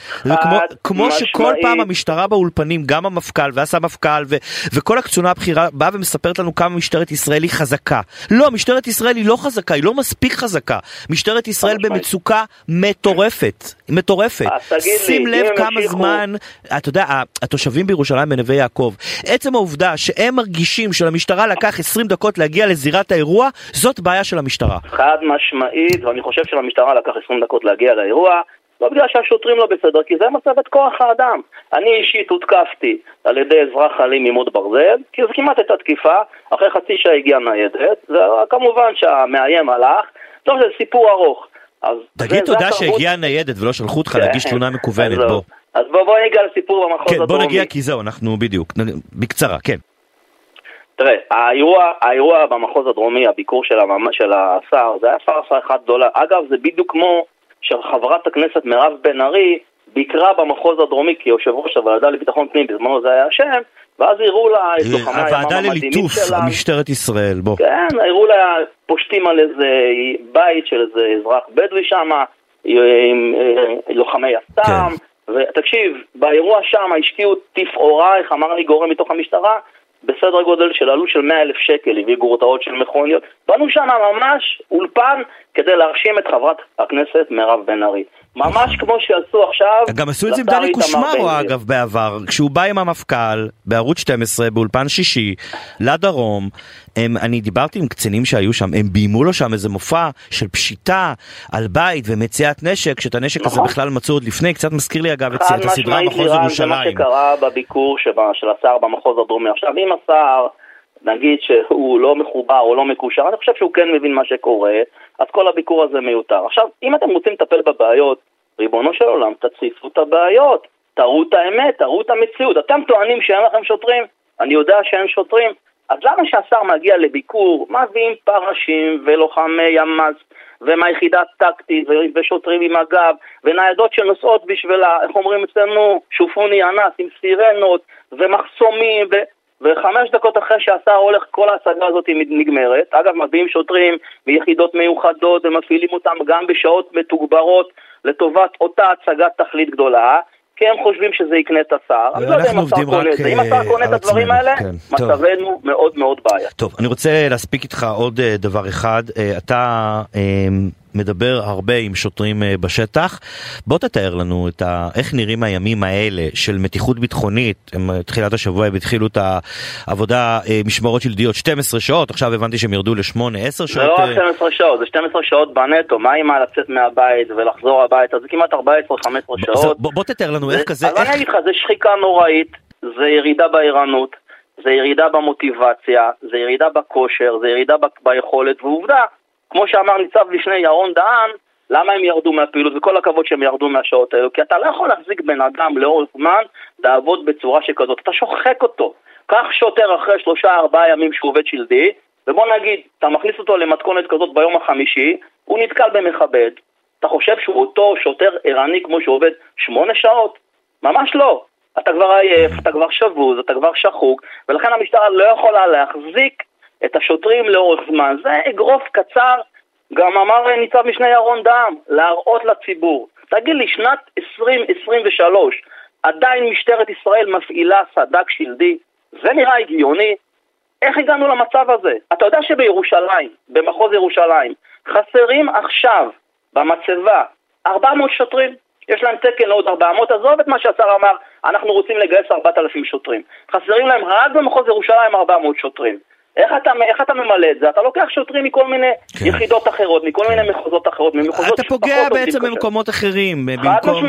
וכמו כמו שכל פעם המשטרה באולפנים, גם המפכ"ל והסמפכ"ל וכל הקצונה הבכירה באה ומספרת לנו כמה משטרת ישראל היא חזקה. לא, משטרת ישראל היא לא חזקה, היא לא מספיק חזקה. משטרת ישראל במצוקה מטורפת, מטורפת. שים לב כמה זמן, אתה יודע, התושבים בירושלים בנווה יעקב, עצם העובדה שהם מרגישים שלמשטרה לקח 20 דקות להגיע לזירת האירוע, זאת בעיה של המשטרה. חד משמעית, ואני חושב שלמשטרה לקח 20 דקות להגיע לאירוע. לא בגלל שהשוטרים לא בסדר, כי זה מצבת כוח האדם. אני אישית הותקפתי על ידי אזרח אלים עם עוד ברזל, כי זו כמעט הייתה תקיפה, אחרי חצי שעה הגיעה ניידת, וכמובן שהמאיים הלך, טוב, זה סיפור ארוך. תגיד תודה שהגיעה ניידת ולא שלחו אותך להגיש כן. תלונה מקוונת, בוא. אז בוא, בוא נגיע לסיפור במחוז הדרומי. כן, בוא נגיע כי זהו, אנחנו בדיוק, בקצרה, כן. תראה, האירוע, האירוע במחוז הדרומי, הביקור של, הממ... של השר, זה היה פארסה אחת גדולה. אגב, זה בדיוק כמו שחברת הכנסת מירב בן ארי ביקרה במחוז הדרומי כיושב ראש הוועדה לביטחון פנים, בזמנו זה היה השם, ואז הראו לה את לוחמי הימ"מ המדהימים שלה. הוועדה לליטוף, משטרת ישראל, בוא. כן, הראו לה פושטים על איזה בית של איזה אזרח בדואי שם, עם אה, לוחמי יס"מ. כן. ותקשיב, באירוע שם השקיעו תפאורה, איך אמר לי גורם מתוך המשטרה, בסדר גודל של עלות של 100 אלף שקל, הביאו גרוטאות של מכוניות. בנו שם ממש אולפן כדי להרשים את חברת הכנסת מירב בן ארי. ממש כמו שעשו עכשיו... גם עשו את זה עם דני קושמרו אגב בעבר, כשהוא בא עם המפכ"ל בערוץ 12 באולפן שישי לדרום, הם, אני דיברתי עם קצינים שהיו שם, הם ביימו לו שם איזה מופע של פשיטה על בית ומציאת נשק, שאת הנשק הזה נכון. בכלל מצאו עוד לפני, קצת מזכיר לי אגב את הסדרה מחוז ירושלים. זה מה שקרה בביקור של השר במחוז הדרומי. עכשיו אם השר... נגיד שהוא לא מחובר או לא מקושר, אני חושב שהוא כן מבין מה שקורה, אז כל הביקור הזה מיותר. עכשיו, אם אתם רוצים לטפל בבעיות, ריבונו של עולם, תציפו את הבעיות, תראו את האמת, תראו את המציאות. אתם טוענים שאין לכם שוטרים? אני יודע שאין שוטרים. אז למה שהשר מגיע לביקור, מביאים פרשים ולוחמי ימ"ס ומהיחידה הטקטית ושוטרים עם הגב וניידות שנוסעות בשביל, איך אומרים אצלנו, שופוני אנס עם סירנות ומחסומים ו... וחמש דקות אחרי שהשר הולך, כל ההצגה הזאת נגמרת. אגב, מביאים שוטרים מיחידות מיוחדות ומפעילים אותם גם בשעות מתוגברות לטובת אותה הצגת תכלית גדולה. כי הם חושבים שזה יקנה את השר. אני לא יודע אם השר קונה את זה. אם השר קונה את הדברים האלה, כן. מצבנו מאוד מאוד בעיה. טוב, אני רוצה להספיק איתך עוד אה, דבר אחד. אה, אתה אה, מדבר הרבה עם שוטרים אה, בשטח. בוא תתאר לנו את ה... איך נראים הימים האלה של מתיחות ביטחונית. הם אה, תחילת השבוע הם התחילו את העבודה, אה, משמרות של שלדיות 12 שעות, עכשיו הבנתי שהם ירדו ל-8-10 שעות. זה לא רק 12 שעות, זה 12 שעות בנטו. מה עם לצאת מהבית ולחזור הביתה? זה כמעט 14-15 שעות. בוא, בוא תתאר לנו איך כזה... אבל איך... אני אגיד לך, זה שחיקה נוראית, זה ירידה בערנות. זה ירידה במוטיבציה, זה ירידה בכושר, זה ירידה ביכולת, ועובדה, כמו שאמר ניצב לפני ירון דהן, למה הם ירדו מהפעילות, וכל הכבוד שהם ירדו מהשעות האלו, כי אתה לא יכול להחזיק בן אדם לאורך זמן לעבוד בצורה שכזאת, אתה שוחק אותו. קח שוטר אחרי שלושה ארבעה ימים שהוא עובד שלדי, ובוא נגיד, אתה מכניס אותו למתכונת כזאת ביום החמישי, הוא נתקל במכבד, אתה חושב שהוא אותו שוטר ערני כמו שהוא עובד שמונה שעות? ממש לא. אתה כבר עייף, אתה כבר שבוז, אתה כבר שחוק, ולכן המשטרה לא יכולה להחזיק את השוטרים לאורך זמן. זה אגרוף קצר, גם אמר ניצב משנה ירון דהם, להראות לציבור. תגיד לי, שנת 2023, עדיין משטרת ישראל מפעילה סד"כ שלדי? זה נראה הגיוני? איך הגענו למצב הזה? אתה יודע שבירושלים, במחוז ירושלים, חסרים עכשיו במצבה 400 שוטרים? יש להם תקן לעוד 400, עזוב את מה שהשר אמר, אנחנו רוצים לגייס 4,000 שוטרים. חסרים להם רק במחוז ירושלים 400 שוטרים. איך אתה, איך אתה ממלא את זה? אתה לוקח שוטרים מכל מיני כן. יחידות אחרות, מכל כן. מיני מחוזות אחרות, ממחוזות אתה פוגע בעצם במקומות אחרים, במקום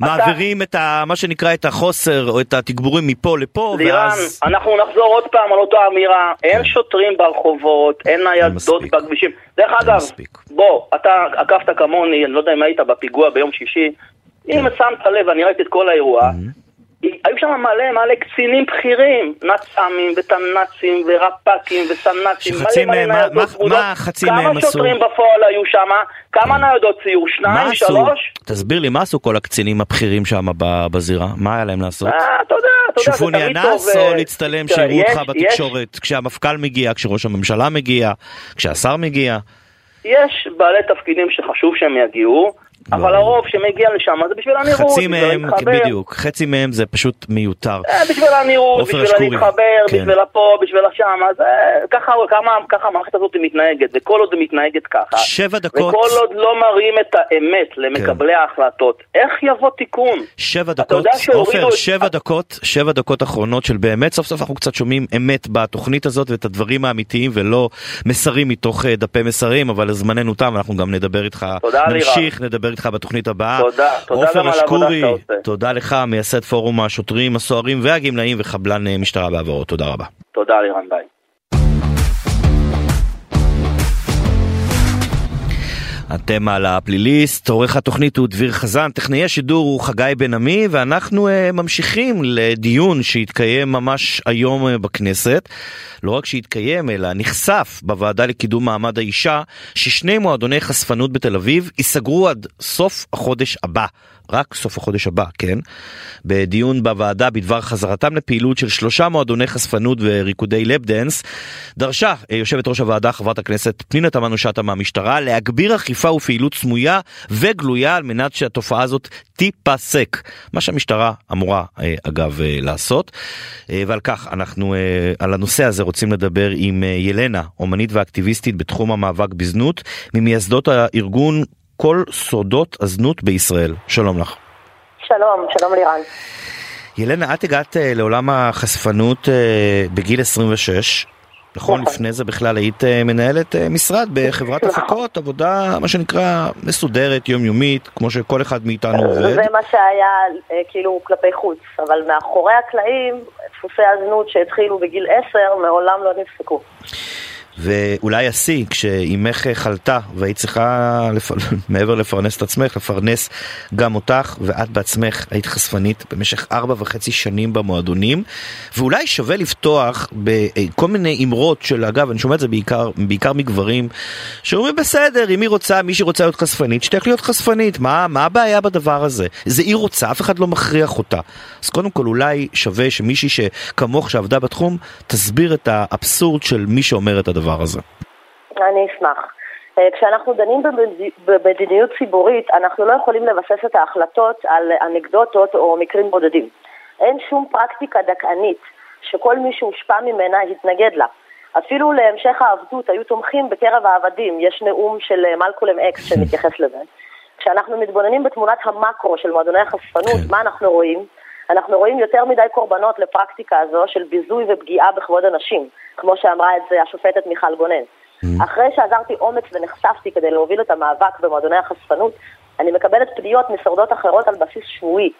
מעבירים אתה... את ה, מה שנקרא את החוסר או את התגבורים מפה לפה, לירן, ואז... אנחנו נחזור עוד פעם על אותה אמירה, כן. אין שוטרים ברחובות, אין ניידות בכבישים. דרך אגב, מספיק. בוא, אתה עקבת כמוני, אני לא יודע אם היית בפיגוע ביום שישי, אם כן. שמת לב, אני ראיתי את כל האירוע. היו שם מלא מלא קצינים בכירים, נצ"מים ותנ"צים ורפ"קים וסנ"צים, מלא מלא ניידות צמודות. מה חצי מהם עשו? כמה שוטרים בפועל היו שם? כמה. ניידות ציור? שניים? שלוש? תסביר לי, מה עשו כל הקצינים הבכירים שם בזירה? מה היה להם לעשות? אה, אתה יודע, אתה יודע, שופוני אנס או להצטלם שיראו אותך בתקשורת כשהמפכ"ל מגיע, כשראש הממשלה מגיע, כשהשר מגיע? יש בעלי תפקידים שחשוב שהם יגיעו. אבל הרוב שמגיע לשם זה בשביל הנראות, חצי מהם, בדיוק, חצי מהם זה פשוט מיותר. אה, בשביל הנראות, בשביל להתחבר, כן. בשביל הפה, בשביל השם, אז אה, ככה המערכת הזאת מתנהגת, וכל עוד היא מתנהגת ככה, שבע דקות, וכל עוד לא מראים את האמת למקבלי כן. ההחלטות, איך יבוא תיקון? שבע דקות, עופר, שבע דקות, שבע דקות אחרונות של באמת, סוף סוף אנחנו קצת שומעים אמת בתוכנית הזאת ואת הדברים האמיתיים ולא מסרים מתוך אה, דפי מסרים, אבל זמננו תם, אנחנו גם נדבר איתך, נמשיך, נדבר איתך בתוכנית הבאה. תודה, תודה גם על העבודה שאתה עושה. תודה לך, מייסד פורום השוטרים, הסוהרים והגמלאים וחבלן אה, משטרה בעברות. תודה רבה. תודה לירן, ביי. אתם על הפליליסט, עורך התוכנית הוא דביר חזן, טכנאי השידור הוא חגי בן עמי, ואנחנו uh, ממשיכים לדיון שהתקיים ממש היום uh, בכנסת. לא רק שהתקיים, אלא נחשף בוועדה לקידום מעמד האישה, ששני מועדוני חשפנות בתל אביב ייסגרו עד סוף החודש הבא. רק סוף החודש הבא, כן? בדיון בוועדה בדבר חזרתם לפעילות של שלושה מועדוני חשפנות וריקודי lap dance, דרשה אה, יושבת ראש הוועדה חברת הכנסת פנינה תמנו שטה מהמשטרה להגביר אכיפה ופעילות סמויה וגלויה על מנת שהתופעה הזאת תיפסק. מה שהמשטרה אמורה אה, אגב אה, לעשות. ועל כך אנחנו על הנושא הזה רוצים לדבר עם ילנה, אומנית ואקטיביסטית בתחום המאבק בזנות, ממייסדות הארגון כל סודות הזנות בישראל. שלום לך. שלום, שלום לירן. ילנה, את הגעת uh, לעולם החשפנות uh, בגיל 26. נכון, נכון, לפני זה בכלל היית uh, מנהלת משרד בחברת נכון. הפקות, עבודה, מה שנקרא, מסודרת, יומיומית, כמו שכל אחד מאיתנו עובד. זה מה שהיה כאילו כלפי חוץ, אבל מאחורי הקלעים, דפוסי הזנות שהתחילו בגיל 10 מעולם לא נפסקו. ואולי השיא, כשאימך חלתה והיית צריכה, לפ... מעבר לפרנס את עצמך, לפרנס גם אותך, ואת בעצמך היית חשפנית במשך ארבע וחצי שנים במועדונים, ואולי שווה לפתוח בכל מיני אמרות של, אגב, אני שומע את זה בעיקר, בעיקר מגברים, שאומרים בסדר, אם היא רוצה, מי שרוצה להיות חשפנית, שתלך להיות חשפנית, מה, מה הבעיה בדבר הזה? זה היא רוצה, אף אחד לא מכריח אותה. אז קודם כל אולי שווה שמישהי שכמוך שעבדה בתחום, תסביר את האבסורד של מי שאומר את הדבר. הדבר הזה? אני אשמח. אה, כשאנחנו דנים במדיניות ציבורית, אנחנו לא יכולים לבסס את ההחלטות על אנקדוטות או מקרים בודדים. אין שום פרקטיקה דכאנית שכל מי שהושפע ממנה התנגד לה. אפילו להמשך העבדות היו תומכים בקרב העבדים, יש נאום של אה, מלקולם אקס שמתייחס לזה. כשאנחנו מתבוננים בתמונת המקרו של מועדוני החשפנות, כן. מה אנחנו רואים? אנחנו רואים יותר מדי קורבנות לפרקטיקה הזו של ביזוי ופגיעה בכבוד הנשים. כמו שאמרה את זה השופטת מיכל גונן. Mm-hmm. אחרי שעזרתי אומץ ונחשפתי כדי להוביל את המאבק במועדוני החשפנות, אני מקבלת פניות משורדות אחרות על בסיס שבועי.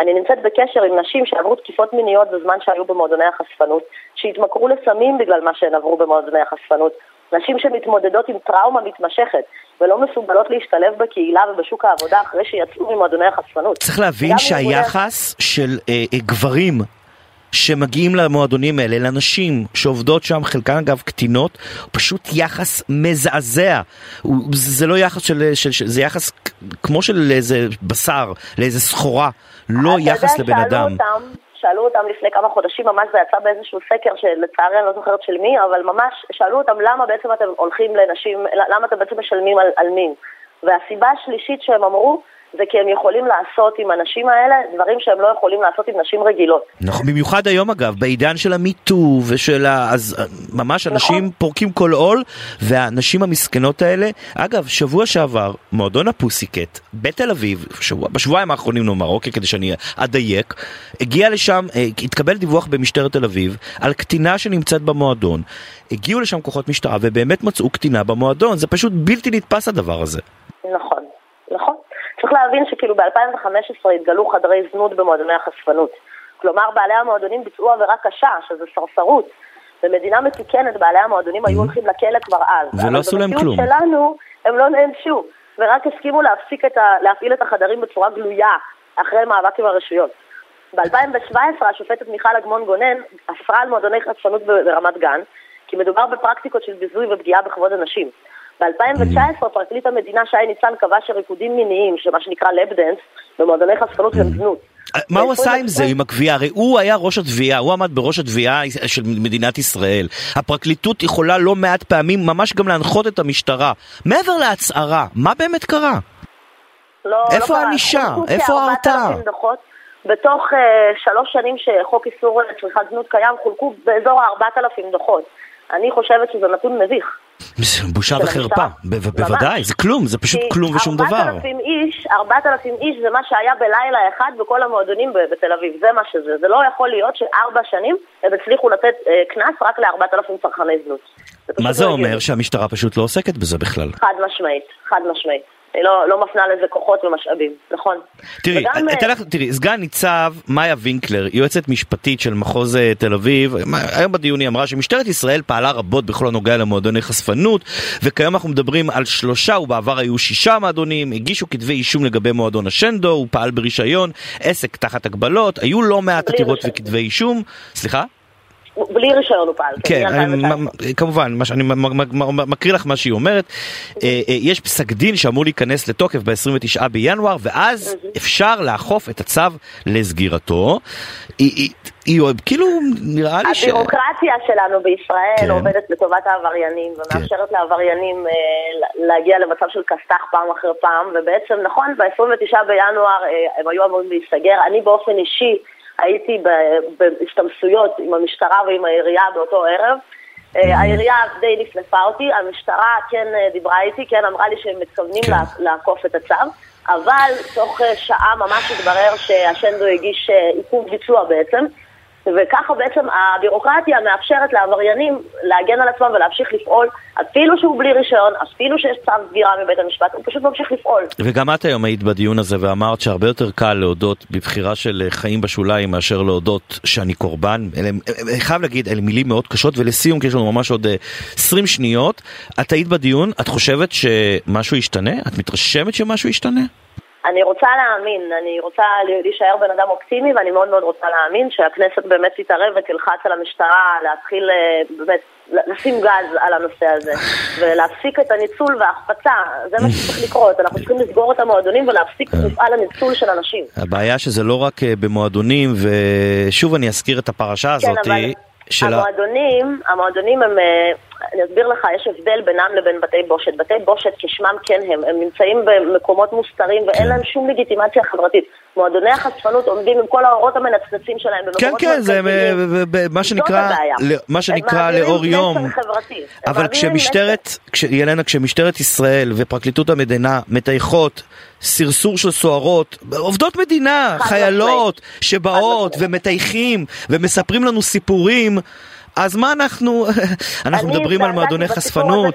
אני נמצאת בקשר עם נשים שעברו תקיפות מיניות בזמן שהיו במועדוני החשפנות, שהתמכרו לסמים בגלל מה שהן עברו במועדוני החשפנות, נשים שמתמודדות עם טראומה מתמשכת ולא מסוגלות להשתלב בקהילה ובשוק העבודה אחרי שיצאו ממועדוני החשפנות. צריך להבין שהיחס של אה, אה, גברים שמגיעים למועדונים האלה, לנשים שעובדות שם, חלקן אגב קטינות, פשוט יחס מזעזע. זה לא יחס של, של, של זה יחס כמו של איזה בשר, לאיזה סחורה, לא יחס לבן אדם. אותם, שאלו אותם לפני כמה חודשים, ממש זה יצא באיזשהו סקר שלצערי אני לא זוכרת של מי, אבל ממש שאלו אותם למה בעצם אתם הולכים לנשים, למה אתם בעצם משלמים על, על מין. והסיבה השלישית שהם אמרו זה כי הם יכולים לעשות עם הנשים האלה דברים שהם לא יכולים לעשות עם נשים רגילות. נכון, במיוחד היום אגב, בעידן של המיטו ושל ה... אז אה, ממש אנשים נכון. פורקים כל עול, והנשים המסכנות האלה, אגב, שבוע שעבר, מועדון הפוסיקט בתל אביב, שבוע, בשבועיים האחרונים נאמר, אוקיי, כדי שאני אדייק, הגיע לשם, אה, התקבל דיווח במשטרת תל אביב על קטינה שנמצאת במועדון. הגיעו לשם כוחות משטרה ובאמת מצאו קטינה במועדון, זה פשוט בלתי נתפס הדבר הזה. נכון, נכון. צריך להבין שכאילו ב-2015 התגלו חדרי זנות במועדוני החשפנות. כלומר, בעלי המועדונים ביצעו עבירה קשה, שזה סרסרות. במדינה מתוקנת בעלי המועדונים היו הולכים לכלא כבר אז. ולא עשו להם כלום. אבל שלנו הם לא נענשו, ורק הסכימו להפסיק את ה... להפעיל את החדרים בצורה גלויה, אחרי מאבק עם הרשויות. ב-2017 השופטת מיכל אגמון גונן אסרה על מועדוני חשפנות ברמת גן, כי מדובר בפרקטיקות של ביזוי ופגיעה בכבוד הנשים. ב-2019 פרקליט המדינה שי ניצן קבע שריקודים מיניים, שמה שנקרא lap dance, במועדוני חשפנות הם זנות. מה הוא עשה עם זה, עם הגבייה? הרי הוא היה ראש התביעה, הוא עמד בראש התביעה של מדינת ישראל. הפרקליטות יכולה לא מעט פעמים ממש גם להנחות את המשטרה. מעבר להצהרה, מה באמת קרה? לא, איפה לא הענישה? איפה ההרתעה? בתוך uh, שלוש שנים שחוק איסור צריכת זנות קיים, חולקו באזור ה-4,000 דוחות. אני חושבת שזה נתון מביך. בושה וחרפה, בוודאי, זה כלום, זה פשוט כלום ושום דבר. 4,000 איש, 4,000 איש זה מה שהיה בלילה אחד בכל המועדונים בתל אביב, זה מה שזה. זה לא יכול להיות שארבע שנים הם הצליחו לתת אה, קנס רק ל-4,000 צרכני זנות. מה זה לא אומר? שהמשטרה פשוט לא עוסקת בזה בכלל. חד משמעית, חד משמעית. לא, לא מפנה לזה כוחות ומשאבים, נכון. תראי, וגם, אתן לך, תראי, סגן ניצב מאיה וינקלר, יועצת משפטית של מחוז אה, תל אביב, היום בדיון היא אמרה שמשטרת ישראל פעלה רבות בכל הנוגע למועדוני חשפנות, וכיום אנחנו מדברים על שלושה, ובעבר היו שישה מועדונים, הגישו כתבי אישום לגבי מועדון השנדו, הוא פעל ברישיון, עסק תחת הגבלות, היו לא מעט עתירות וכתבי אישום, סליחה? בלי רישיון הוא פעל. כן, אני, כמובן, אני מקריא לך מה שהיא אומרת. אה, אה, יש פסק דין שאמור להיכנס לתוקף ב-29 בינואר, ואז אפשר לאכוף את הצו לסגירתו. היא כאילו, נראה לי ש... הבירוקרטיה שלנו בישראל כן. עובדת לטובת העבריינים, ומאפשרת כן. לעבריינים אה, להגיע למצב של כסת"ח פעם אחר פעם, ובעצם, נכון, ב-29 בינואר הם היו אמורים להיסגר. אני באופן אישי, הייתי בהשתמסויות עם המשטרה ועם העירייה באותו ערב. אה, העירייה די נפלפה אותי, המשטרה כן אה, דיברה איתי, כן אמרה לי שהם מתכוונים כן. לעקוף את הצו, אבל תוך אה, שעה ממש התברר שהשנדו הגיש עיכוב ביצוע בעצם, וככה בעצם הבירוקרטיה מאפשרת לעבריינים להגן על עצמם ולהמשיך לפעול, אפילו שהוא בלי רישיון, אפילו שיש צו סגירה מבית המשפט, הוא פשוט ממשיך לפעול. וגם את היום היית בדיון הזה ואמרת שהרבה יותר קל להודות בבחירה של חיים בשוליים מאשר להודות שאני קורבן. אלה, אני חייב להגיד, אלה מילים מאוד קשות, ולסיום, כי יש לנו ממש עוד 20 שניות, את היית בדיון, את חושבת שמשהו ישתנה? את מתרשמת שמשהו ישתנה? אני רוצה להאמין, אני רוצה להישאר בן אדם אופטימי ואני מאוד מאוד רוצה להאמין שהכנסת באמת תתערב ותלחץ על המשטרה להתחיל אה, באמת לשים גז על הנושא הזה ולהפסיק את הניצול וההחפצה, זה מה שצריך לקרות, אנחנו צריכים לסגור את המועדונים ולהפסיק את מפעל הניצול של אנשים. הבעיה שזה לא רק אה, במועדונים ושוב אני אזכיר את הפרשה הזאת. כן, אבל... המועדונים, המועדונים הם, אה, אני אסביר לך, יש הבדל בינם לבין בתי בושת. בתי בושת כשמם כן הם, הם נמצאים במקומות מוסתרים ואין כן. להם שום לגיטימציה חברתית. מועדוני החשפנות עומדים עם כל האורות המנצנצים שלהם כן, כן, זה מה שנקרא, מה שנקרא לאור יום. אבל כשמשטרת, ילנה, כשמשטרת ישראל ופרקליטות המדינה מטייחות סרסור של סוהרות, עובדות מדינה, חיילות שבאות ומטייחים ומספרים לנו סיפורים אז מה אנחנו, אנחנו מדברים על מועדוני חשפנות.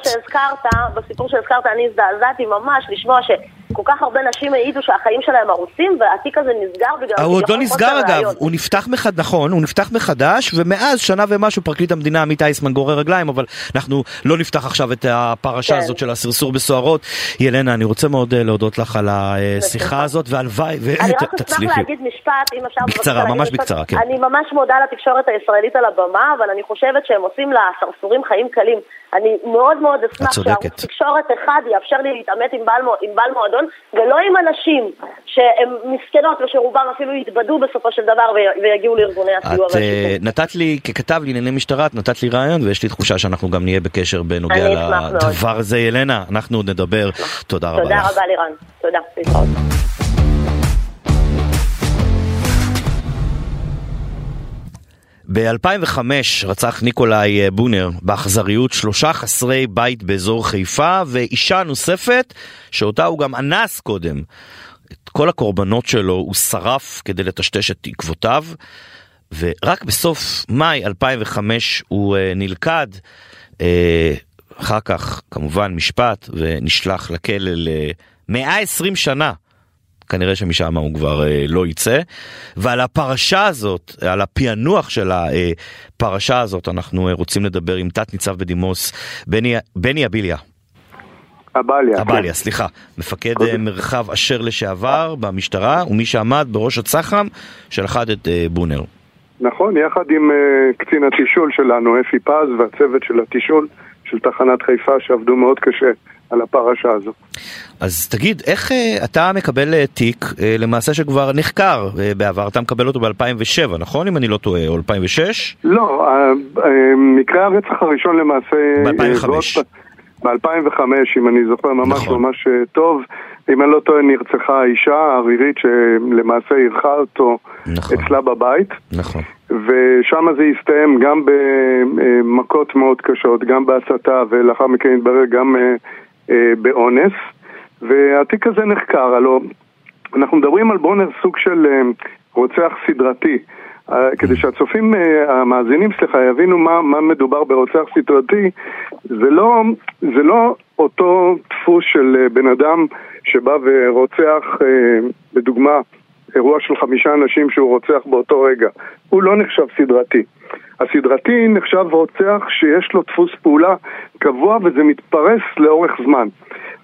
בסיפור שהזכרת, אני הזדעזעתי ממש לשמוע שכל כך הרבה נשים העידו שהחיים שלהם הרוסים והתיק הזה נסגר בגלל... הוא עוד לא נסגר אגב, הוא נפתח מחדש, נכון, הוא נפתח מחדש, ומאז שנה ומשהו פרקליט המדינה עמית אייסמן גורר רגליים, אבל אנחנו לא נפתח עכשיו את הפרשה כן. הזאת של הסרסור בסוהרות. ילנה, אני רוצה מאוד אה, להודות לך על השיחה הזאת, והלוואי ותצליחי. אני רק אשמח להגיד משפט, אם אפשר... בקצרה, ממש בקצרה, כן. אני ממש מודה לתקשורת הישראלית על הבמה, אבל אני חושבת שהם עושים לסרסורים חיים קלים. אני מאוד מאוד אשמח שהתקשורת אחד יאפשר לי להתעמת עם בעל, עם בעל מועדון, ולא עם אנשים שהם מסכנות ושרובם אפילו יתבדו בסופו של דבר ויגיעו לארגוני הסיוע. את uh, נתת לי, ככתב לענייני משטרה, את נתת לי רעיון, ויש לי תחושה שאנחנו גם נהיה בקשר בנוגע לדבר הזה. ילנה, אנחנו עוד נדבר. תודה רבה לך. תודה רבה לירן. תודה. ב-2005 רצח ניקולאי אה, בונר באכזריות שלושה חסרי בית באזור חיפה ואישה נוספת שאותה הוא גם אנס קודם. את כל הקורבנות שלו הוא שרף כדי לטשטש את עקבותיו ורק בסוף מאי 2005 הוא אה, נלכד. אה, אחר כך כמובן משפט ונשלח לכלא ל-120 שנה. כנראה שמשם הוא כבר אה, לא יצא. ועל הפרשה הזאת, על הפענוח של הפרשה הזאת, אנחנו אה, רוצים לדבר עם תת ניצב בדימוס בני, בני אביליה. אבליה. אבליה, כן. סליחה. מפקד קודם. מרחב אשר לשעבר במשטרה, ומי שעמד בראש הצח"ם שלחד את בונר. נכון, יחד עם קצין התישול שלנו, אפי פז, והצוות של התישול של תחנת חיפה, שעבדו מאוד קשה על הפרשה הזו. אז תגיד, איך uh, אתה מקבל uh, תיק uh, למעשה שכבר נחקר uh, בעבר? אתה מקבל אותו ב-2007, נכון? אם אני לא טועה, או 2006? לא, uh, מקרה הרצח הראשון למעשה... ב-2005. ב-2005, אם אני זוכר ממש נכון. ממש טוב. אם אני לא טועה, נרצחה האישה הערירית שלמעשה אירחה אותו נכון. אצלה בבית. נכון. ושם זה הסתיים גם במכות מאוד קשות, גם בהסתה, ולאחר מכן התברר גם אה, באונס, והתיק הזה נחקר, הלוא אנחנו מדברים על בונר סוג של אה, רוצח סדרתי. אה, כדי שהצופים, המאזינים, סליחה, יבינו מה, מה מדובר ברוצח סדרתי, זה לא, זה לא אותו דפוס של בן אדם שבא ורוצח, לדוגמה, אירוע של חמישה אנשים שהוא רוצח באותו רגע. הוא לא נחשב סדרתי. הסדרתי נחשב רוצח שיש לו דפוס פעולה קבוע וזה מתפרס לאורך זמן.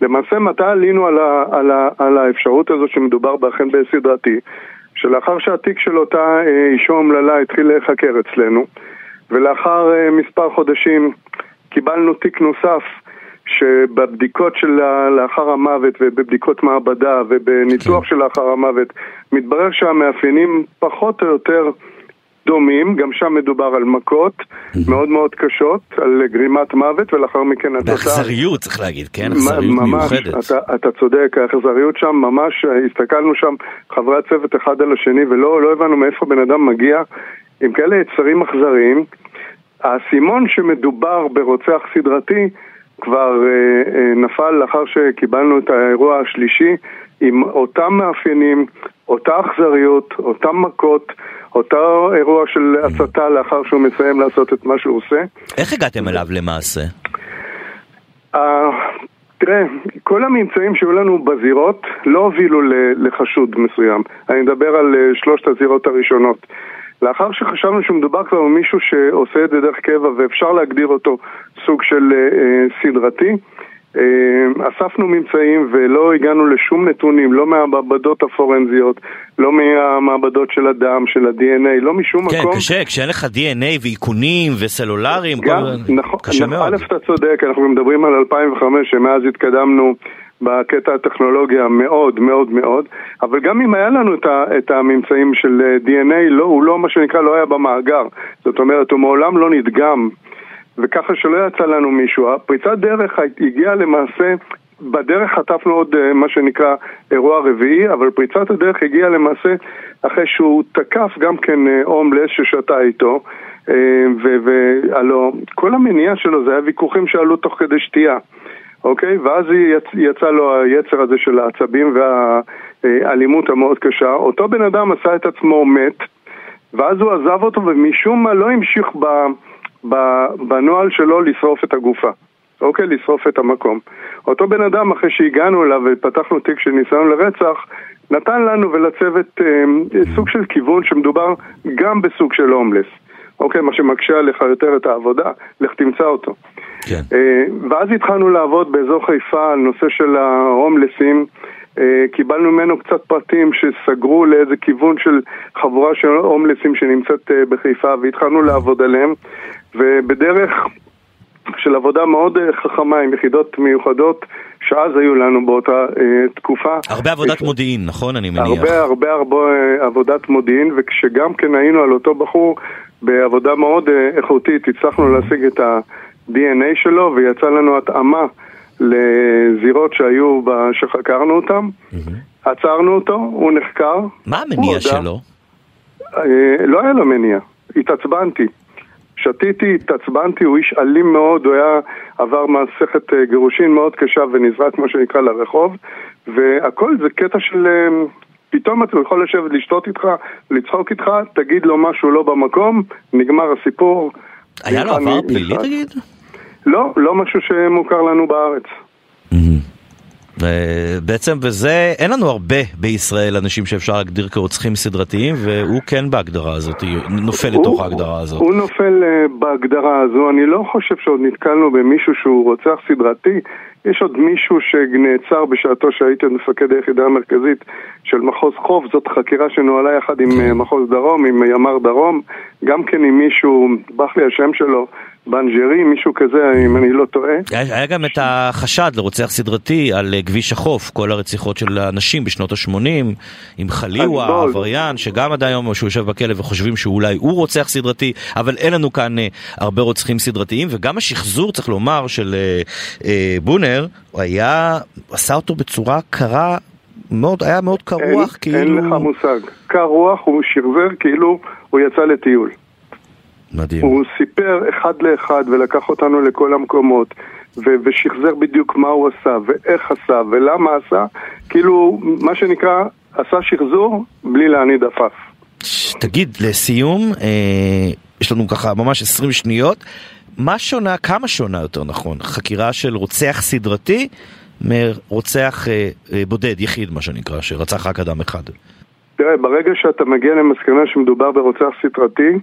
למעשה מתי עלינו על, ה, על, ה, על האפשרות הזו שמדובר באכן בסדרתי? שלאחר שהתיק של אותה אה, אישה אומללה התחיל להיחקר אצלנו ולאחר אה, מספר חודשים קיבלנו תיק נוסף שבבדיקות של לאחר המוות ובבדיקות מעבדה ובניתוח כן. של לאחר המוות מתברר שהמאפיינים פחות או יותר דומים, גם שם מדובר על מכות מאוד מאוד קשות, על גרימת מוות, ולאחר מכן התוצאה... באכזריות צריך להגיד, כן? אכזריות מיוחדת. אתה, אתה צודק, האכזריות שם, ממש הסתכלנו שם, חברי הצוות אחד על השני, ולא לא הבנו מאיפה בן אדם מגיע עם כאלה יצרים אכזריים. האסימון שמדובר ברוצח סדרתי כבר אה, אה, נפל לאחר שקיבלנו את האירוע השלישי עם אותם מאפיינים, אותה אכזריות, אותם מכות, אותו אירוע של הצתה לאחר שהוא מסיים לעשות את מה שהוא עושה. איך הגעתם אליו למעשה? Uh, תראה, כל הממצאים שהיו לנו בזירות לא הובילו לחשוד מסוים. אני מדבר על uh, שלושת הזירות הראשונות. לאחר שחשבנו שמדובר כבר במישהו שעושה את זה דרך קבע ואפשר להגדיר אותו סוג של uh, סדרתי, אה, אספנו ממצאים ולא הגענו לשום נתונים, לא מהמעבדות הפורנזיות, לא מהמעבדות של הדם, של ה-DNA, לא משום כן, מקום. כן, קשה, כשאין לך DNA ואיכונים וסלולריים, גם, כל... נכון, קשה נכון, מאוד. א', אתה צודק, אנחנו מדברים על 2005, שמאז התקדמנו בקטע הטכנולוגיה מאוד מאוד מאוד, אבל גם אם היה לנו את, ה, את הממצאים של אה, DNA, לא, הוא לא, מה שנקרא, לא היה במאגר. זאת אומרת, הוא מעולם לא נדגם וככה שלא יצא לנו מישהו. הפריצת דרך הגיעה למעשה, בדרך חטפנו עוד אה, מה שנקרא אירוע רביעי, אבל פריצת הדרך הגיעה למעשה אחרי שהוא תקף גם כן הומלס אה, ששתה איתו. אה, והלוא כל המניע שלו זה היה ויכוחים שעלו תוך כדי שתייה, אוקיי? ואז יצ, יצא לו היצר הזה של העצבים והאלימות המאוד קשה. אותו בן אדם עשה את עצמו מת, ואז הוא עזב אותו ומשום מה לא המשיך ב... בנוהל שלו לשרוף את הגופה, אוקיי? לשרוף את המקום. אותו בן אדם, אחרי שהגענו אליו ופתחנו תיק של ניסיון לרצח, נתן לנו ולצוות אה, סוג של כיוון שמדובר גם בסוג של הומלס. אוקיי, מה שמקשה עליך יותר את העבודה, לך תמצא אותו. כן. אה, ואז התחלנו לעבוד באזור חיפה על נושא של ההומלסים. אה, קיבלנו ממנו קצת פרטים שסגרו לאיזה כיוון של חבורה של הומלסים שנמצאת אה, בחיפה והתחלנו לעבוד עליהם ובדרך של עבודה מאוד חכמה עם יחידות מיוחדות שאז היו לנו באותה אה, תקופה. הרבה עבודת יש... מודיעין, נכון? אני מניח. הרבה הרבה הרבה עבודת מודיעין וכשגם כן היינו על אותו בחור בעבודה מאוד אה, איכותית הצלחנו להשיג את ה-DNA שלו ויצא לנו התאמה לזירות שהיו, שחקרנו אותם, עצרנו אותו, הוא נחקר. מה המניע שלו? אה, לא היה לו מניע. התעצבנתי. שתיתי, התעצבנתי, הוא איש אלים מאוד, הוא היה עבר מסכת אה, גירושין מאוד קשה ונזרק, כמו שנקרא, לרחוב, והכל זה קטע של... פתאום אתה יכול לשבת לשתות איתך, לצחוק איתך, תגיד לו משהו לא במקום, נגמר הסיפור. היה לו עבר פלילי תגיד? לא, לא משהו שמוכר לנו בארץ. ובעצם בזה, אין לנו הרבה בישראל אנשים שאפשר להגדיר כרוצחים סדרתיים, והוא כן בהגדרה הזאת, נופל לתוך ההגדרה הזאת. הוא נופל uh, בהגדרה הזו, אני לא חושב שעוד נתקלנו במישהו שהוא רוצח סדרתי. יש עוד מישהו שנעצר בשעתו שהייתי מפקד היחידה המרכזית של מחוז חוף, זאת חקירה שנוהלה יחד עם כן. מחוז דרום, עם ימ"ר דרום, גם כן עם מישהו, ברח לי השם שלו, בנג'רי, מישהו כזה, אם אני לא טועה. היה, היה גם את החשד לרוצח סדרתי על אה, כביש החוף, כל הרציחות של הנשים בשנות ה-80, עם חליווה, עבריין, שגם עד היום שהוא יושב בכלא וחושבים שאולי הוא רוצח סדרתי, אבל אין לנו כאן אה, הרבה רוצחים סדרתיים, וגם השחזור, צריך לומר, של אה, אה, בונר, הוא היה, עשה אותו בצורה קרה. מאוד, היה מאוד קר רוח, כאילו... אין לך מושג. קר רוח הוא שחזר כאילו הוא יצא לטיול. מדהים. הוא סיפר אחד לאחד ולקח אותנו לכל המקומות ו- ושחזר בדיוק מה הוא עשה ואיך עשה ולמה עשה, כאילו מה שנקרא עשה שחזור בלי להניד עפף. תגיד, לסיום, אה, יש לנו ככה ממש 20 שניות, מה שונה, כמה שונה יותר נכון, חקירה של רוצח סדרתי מרוצח אה, אה, בודד, יחיד מה שנקרא, שרצח רק אדם אחד? תראה, ברגע שאתה מגיע למסקנה שמדובר ברוצח סדרתי,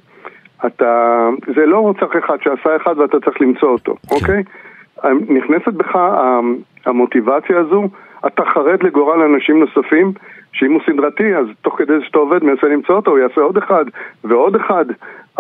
אתה, זה לא רוצח אחד שעשה אחד ואתה צריך למצוא אותו, כן. אוקיי? נכנסת בך המוטיבציה הזו, אתה חרד לגורל אנשים נוספים, שאם הוא סדרתי, אז תוך כדי שאתה עובד מנסה למצוא אותו, הוא יעשה עוד אחד ועוד אחד.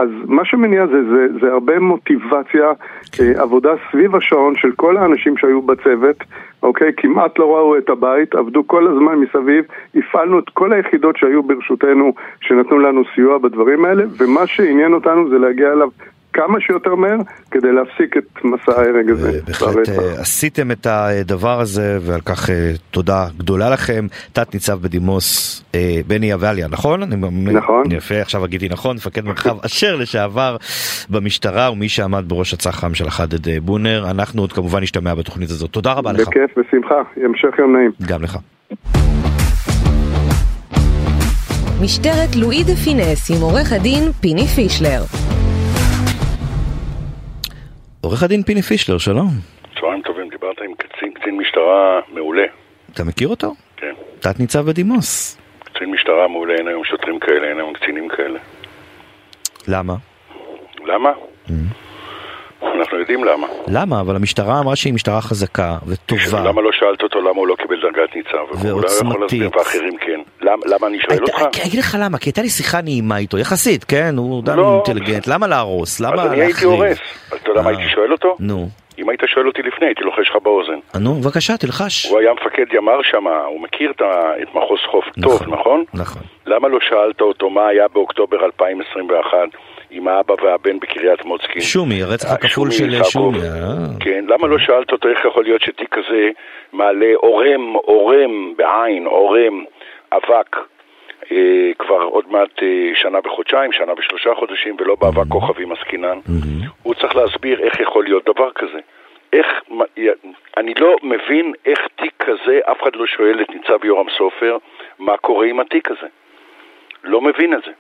אז מה שמניע זה, זה, זה הרבה מוטיבציה, כן. עבודה סביב השעון של כל האנשים שהיו בצוות, אוקיי? כמעט לא ראו את הבית, עבדו כל הזמן מסביב, הפעלנו את כל היחידות שהיו ברשותנו, שנתנו לנו סיוע בדברים האלה, ומה שעניין אותנו זה להגיע אליו כמה שיותר מהר כדי להפסיק את מסע ההרג הזה. בהחלט אה, עשיתם את הדבר הזה ועל כך אה, תודה גדולה לכם. תת ניצב בדימוס אה, בני אבליה, נכון? נכון. יפה, עכשיו אגידי נכון, מפקד מרחב אשר לשעבר במשטרה ומי שעמד בראש הצח"ם של החדד בונר. אנחנו עוד כמובן נשתמע בתוכנית הזאת. תודה רבה לך. בכיף, בשמחה. המשך יום נעים. גם לך. משטרת לואי דה פינס עם עורך הדין פיני פישלר. עורך הדין פיני פישלר, שלום. צהריים טובים, דיברת עם קצין, קצין משטרה מעולה. אתה מכיר אותו? כן. תת ניצב בדימוס. קצין משטרה מעולה, אין היום שוטרים כאלה, אין היום קצינים כאלה. למה? למה? Mm. אנחנו יודעים למה. למה? אבל המשטרה אמרה שהיא משטרה חזקה וטובה. למה לא שאלת אותו למה הוא לא קיבל דרגת ניצב? ועוצמתית. ואחרים כן. למה, למה אני שואל אותך? אני אגיד לך למה, כי הייתה לי שיחה נעימה איתו, יחסית, כן? הוא אדם לא. אינטליגנט. למה להרוס? למה להחריב? אז אני הייתי הורס. אז אתה יודע מה הייתי שואל אותו? נו. אם היית שואל אותי לפני, הייתי לוחש לך באוזן. נו, בבקשה, תלחש. הוא היה מפקד ימ"ר שם, הוא מכיר את מחוז חוף טוב, נכון? נכון. למה לא שאלת אותו מה היה באוקטובר 2021? עם האבא והבן בקריית מוצקין. שומי, הרצח הכפול של שומי. אה. כן, למה לא שאלת אותו איך יכול להיות שתיק כזה מעלה עורם, עורם בעין, עורם, אבק, אה, כבר עוד מעט אה, שנה וחודשיים, שנה ושלושה חודשים, ולא באבק mm-hmm. כוכבים עסקינן. Mm-hmm. הוא צריך להסביר איך יכול להיות דבר כזה. איך, אני לא מבין איך תיק כזה, אף אחד לא שואל את ניצב יורם סופר מה קורה עם התיק הזה. לא מבין את זה.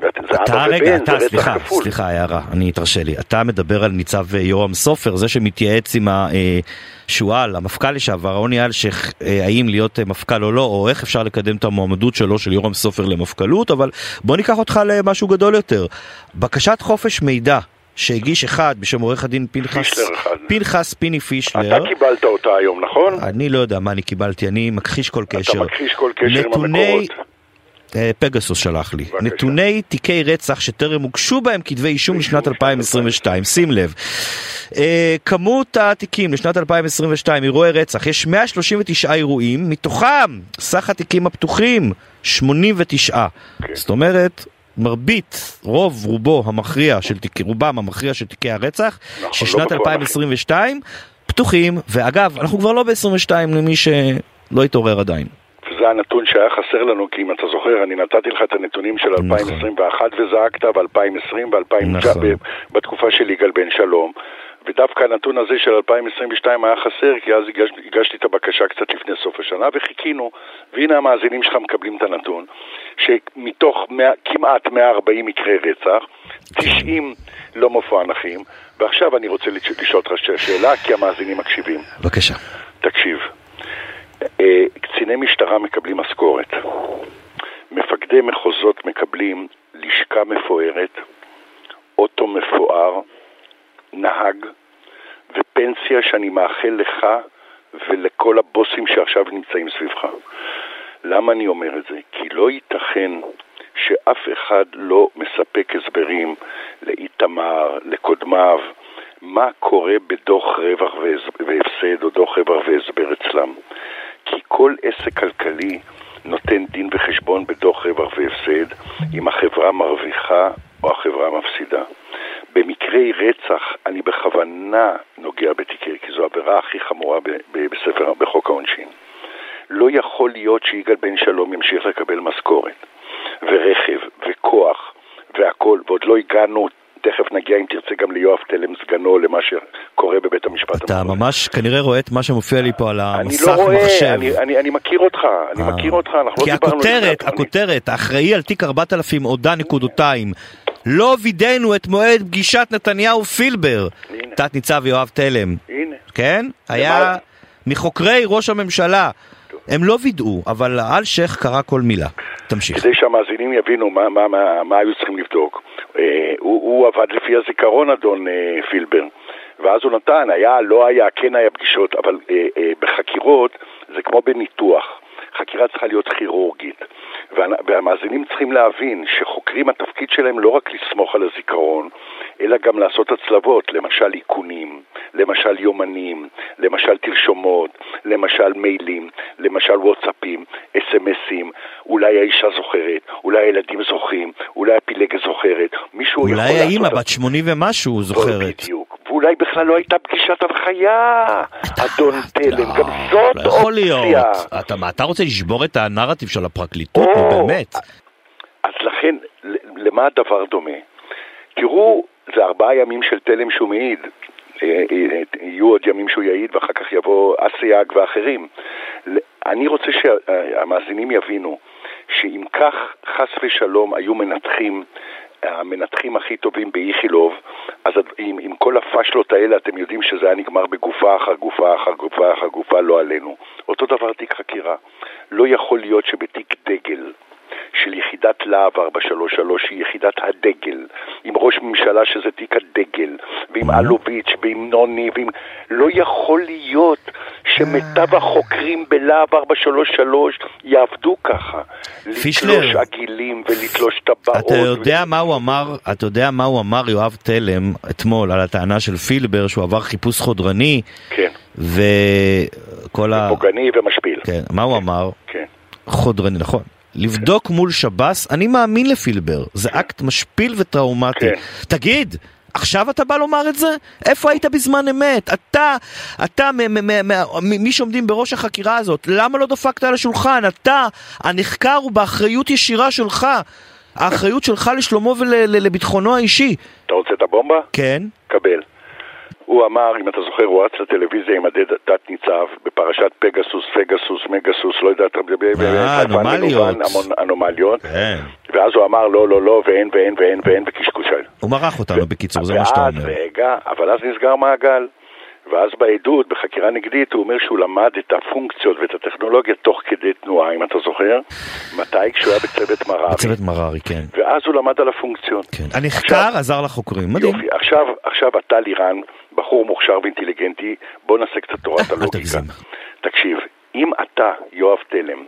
ואתם, זה אבא ובן, אתה, זה רצח כפול. סליחה, הערה, אני אתרשה לי. אתה מדבר על ניצב אה, יורם סופר, זה שמתייעץ עם השועל, המפכ"ל לשעבר, רוני אלשיך, אה, האם להיות אה, מפכ"ל או לא, או איך אפשר לקדם את המועמדות שלו, של יורם סופר למפכ"לות, אבל בוא ניקח אותך למשהו גדול יותר. בקשת חופש מידע. שהגיש אחד בשם עורך הדין פנחס, פנחס פיני פישלר. אתה קיבלת אותה היום, נכון? אני לא יודע מה אני קיבלתי, אני מכחיש כל קשר. אתה מכחיש כל קשר עם המקורות. אה, פגסוס שלח לי. בבקשה. נתוני תיקי רצח שטרם הוגשו בהם כתבי אישום לשנת 2022, שים לב. אה, כמות התיקים לשנת 2022, אירועי רצח, יש 139 אירועים, מתוכם סך התיקים הפתוחים 89. כן. זאת אומרת, מרבית, רוב רובו המכריע של תיקי, רובם המכריע של תיקי הרצח, נכון, ששנת לא 2022 פתוחים, ואגב, אנחנו כבר לא ב-22 למי שלא התעורר עדיין. זה הנתון שהיה חסר לנו, כי אם אתה זוכר, אני נתתי לך את הנתונים של 2021 וזעקת, ו-2020 ו-2019, נכון. בתקופה של יגאל בן שלום. ודווקא הנתון הזה של 2022 היה חסר, כי אז הגש, הגשתי את הבקשה קצת לפני סוף השנה, וחיכינו, והנה המאזינים שלך מקבלים את הנתון, שמתוך 100, כמעט 140 מקרי רצח, 90 לא מפוענחים, ועכשיו אני רוצה לש- לשאול אותך שאלה, כי המאזינים מקשיבים. בבקשה. תקשיב, קציני משטרה מקבלים משכורת, מפקדי מחוזות מקבלים לשכה מפוארת, אוטו מפואר, נהג ופנסיה שאני מאחל לך ולכל הבוסים שעכשיו נמצאים סביבך. למה אני אומר את זה? כי לא ייתכן שאף אחד לא מספק הסברים לאיתמר, לקודמיו, מה קורה בדוח רווח והפסד או דוח רווח והסבר אצלם. כי כל עסק כלכלי נותן דין וחשבון בדוח רווח והפסד אם החברה מרוויחה או החברה מפסידה. במקרי רצח אני בכוונה נוגע בתיקי, כי זו העבירה הכי חמורה בספר, בחוק העונשין. לא יכול להיות שיגאל בן שלום ימשיך לקבל משכורת, ורכב, וכוח, והכול, ועוד לא הגענו, תכף נגיע אם תרצה גם ליואב תלם סגנו, למה שקורה בבית המשפט. אתה המחוזי. ממש כנראה רואה את מה שמופיע לי פה על אני המסך לא רואה, מחשב. אני, אני, אני מכיר אותך, אני אה. מכיר אותך, אנחנו כי לא דיברנו זה. הכותרת, אני- הכותרת, האחראי על תיק 4000 הודה נקודותיים. לא וידאנו את מועד פגישת נתניהו פילבר. תת ניצב יואב תלם. הנה. כן? היה. מחוקרי ראש הממשלה. הם לא וידאו, אבל האלשיך קרא כל מילה. תמשיך. כדי שהמאזינים יבינו מה, מה, מה, מה היו צריכים לבדוק. אה, הוא, הוא עבד לפי הזיכרון, אדון אה, פילבר, ואז הוא נתן, היה, לא היה, כן היה פגישות, אבל אה, בחקירות זה כמו בניתוח. חקירה צריכה להיות כירורגית. וה- והמאזינים צריכים להבין שחוקרים, התפקיד שלהם לא רק לסמוך על הזיכרון, אלא גם לעשות הצלבות, למשל איכונים, למשל יומנים, למשל תרשומות, למשל מיילים, למשל וואטסאפים, אס.אם.אסים, אולי האישה זוכרת, אולי הילדים זוכרים, אולי הפילגה זוכרת, מישהו יכול אולי לעשות... האימא בת 80 ומשהו זוכרת. בדיוק. ואולי בכלל לא הייתה פגישת הנחיה, אדון תלם, גם זאת לא יכול להיות. אופציה. אתה, מה, אתה רוצה לשבור את הנרטיב של הפרקליטות? נו באמת. אז לכן, למה הדבר דומה? תראו, זה ארבעה ימים של תלם שהוא מעיד. אה, אה, יהיו עוד ימים שהוא יעיד ואחר כך יבוא אסייג ואחרים. אני רוצה שהמאזינים יבינו שאם כך חס ושלום היו מנתחים המנתחים הכי טובים באיכילוב, אז עם, עם כל הפשלות האלה אתם יודעים שזה היה נגמר בגופה אחר גופה אחר גופה אחר גופה, לא עלינו. אותו דבר תיק חקירה. לא יכול להיות שבתיק דגל של יחידת להב 433 שהיא יחידת הדגל, עם ראש ממשלה שזה תיק הדגל, ועם אלוביץ' ועם נוני, ועם... לא יכול להיות שמיטב החוקרים בלהב 433 יעבדו ככה. פישלר. לתלוש עגילים ולתלוש טבעות. אתה יודע מה הוא אמר, אתה יודע מה הוא אמר יואב תלם אתמול על הטענה של פילבר שהוא עבר חיפוש חודרני כן, וכל ה... פוגעני ומשפיל. כן, מה הוא אמר? כן. חודרני, נכון. לבדוק מול שב"ס, אני מאמין לפילבר, זה אקט משפיל וטראומטי. כן. תגיד, עכשיו אתה בא לומר את זה? איפה היית בזמן אמת? אתה, אתה, מי שעומדים בראש החקירה הזאת, למה לא דפקת על השולחן? אתה, הנחקר הוא באחריות ישירה שלך. האחריות שלך לשלומו ולביטחונו האישי. אתה רוצה את הבומבה? כן? קבל. הוא אמר, אם אתה זוכר, הוא רץ לטלוויזיה עם הדד תת ניצב בפרשת פגסוס, פגסוס, מגסוס, לא יודע, אתה מדבר, אה, אנומליות. אנומליות, כן. ואז הוא אמר לא, לא, לא, ואין, ואין, ואין, ואין, וקשקוש. הוא מרח אותנו בקיצור, זה מה שאתה אומר. רגע, אבל אז נסגר מעגל. ואז בעדות, בחקירה נגדית, הוא אומר שהוא למד את הפונקציות ואת הטכנולוגיה תוך כדי תנועה, אם אתה זוכר. מתי? כשהוא היה בצוות מררי. בצוות מררי, כן. ואז הוא למד על הפונקציות. כן. הנחקר עזר לחוקרים, מדהים. יופי, עכשיו, עכשיו אתה לירן, בחור מוכשר ואינטליגנטי, בוא נעשה קצת תורת אל הלוגיקה. תקשיב, אם אתה, יואב תלם,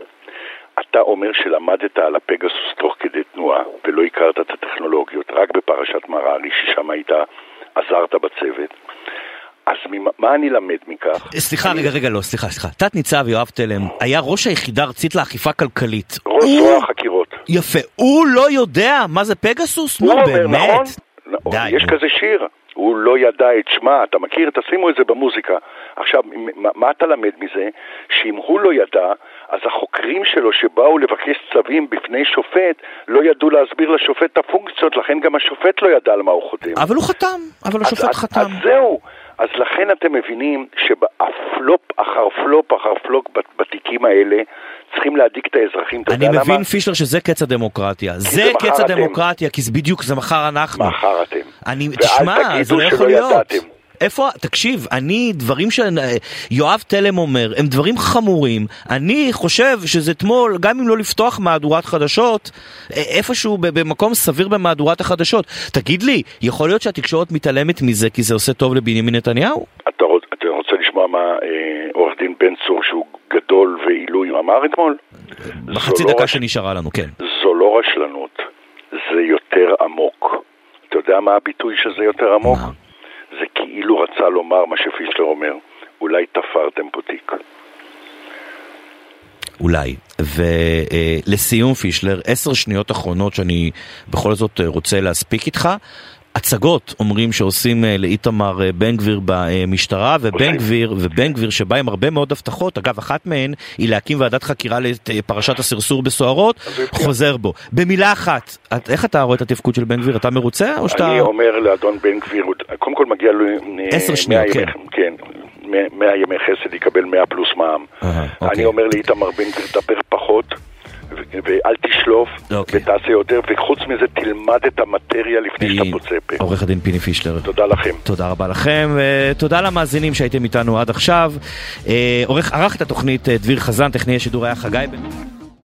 אתה אומר שלמדת על הפגסוס תוך כדי תנועה ולא הכרת את הטכנולוגיות, רק בפרשת מררי, ששם היית, עזרת בצוות, אז ממה, מה אני למד מכך? סליחה, אני- רגע, רגע, לא, סליחה, סליחה. תת ניצב יואב תלם היה ראש היחידה הארצית לאכיפה כלכלית. ראש הוא- זרוע החקירות. יפה. הוא לא יודע מה זה פגסוס? נו, הוא באמת. נכון? נכון, די, יש נו. כזה שיר, הוא לא ידע את שמה, אתה מכיר? תשימו את זה במוזיקה. עכשיו, מה, אתה למד מזה? שאם הוא לא ידע, אז החוקרים שלו שבאו לבקש צווים בפני שופט, לא ידעו להסביר לשופט את הפונקציות, לכן גם השופט לא ידע על מה הוא חותם. אבל הוא חתם, אבל השופט אז, חתם. אז זהו. אז לכן אתם מבינים שבפלופ אחר פלופ אחר פלופ בתיקים האלה צריכים להדאיג את האזרחים. אני מבין, למה? פישלר, שזה קץ הדמוקרטיה. זה, זה קץ הדמוקרטיה, כי זה בדיוק, זה מחר אנחנו. מחר אתם. אני, תשמע, זה לא יכול להיות. ידעתם. איפה, תקשיב, אני, דברים שיואב תלם אומר, הם דברים חמורים. אני חושב שזה אתמול, גם אם לא לפתוח מהדורת חדשות, איפשהו במקום סביר במהדורת החדשות. תגיד לי, יכול להיות שהתקשורת מתעלמת מזה כי זה עושה טוב לבנימין נתניהו? אתה, אתה רוצה לשמוע מה אה, דין בן צור, שהוא גדול ועילוי, אמר אתמול? בחצי דקה לא שנשארה לנו, כן. זו לא רשלנות, זה יותר עמוק. אתה יודע מה הביטוי שזה יותר עמוק? זה כאילו רצה לומר מה שפישלר אומר, אולי תפרתם פה תיק. אולי. ולסיום פישלר, עשר שניות אחרונות שאני בכל זאת רוצה להספיק איתך. הצגות אומרים שעושים אה, לאיתמר אה, בן גביר במשטרה, ובן גביר, ובן גביר שבא עם הרבה מאוד הבטחות, אגב אחת מהן היא להקים ועדת חקירה לפרשת הסרסור בסוהרות, חוזר בו. במילה אחת, את, איך אתה רואה את התפקוד של בן גביר? אתה מרוצה או שאתה... אני אומר לאדון בן גביר, קודם כל מגיע לו... עשר שניות, כן. כן. 100 ימי חסד יקבל 100 פלוס מע"מ. אני אוקיי. אומר לאיתמר בן גביר, דבר פחות. ואל תשלוף, okay. אוקיי. ותעשה יותר, וחוץ מזה תלמד את המטריה לפני שאתה פוצה פה. עורך הדין פיני פישלר. תודה לכם. תודה רבה לכם, ותודה למאזינים שהייתם איתנו עד עכשיו. אה, עורך, ערך את התוכנית אה, דביר חזן, טכנאי השידור היה חגי בן...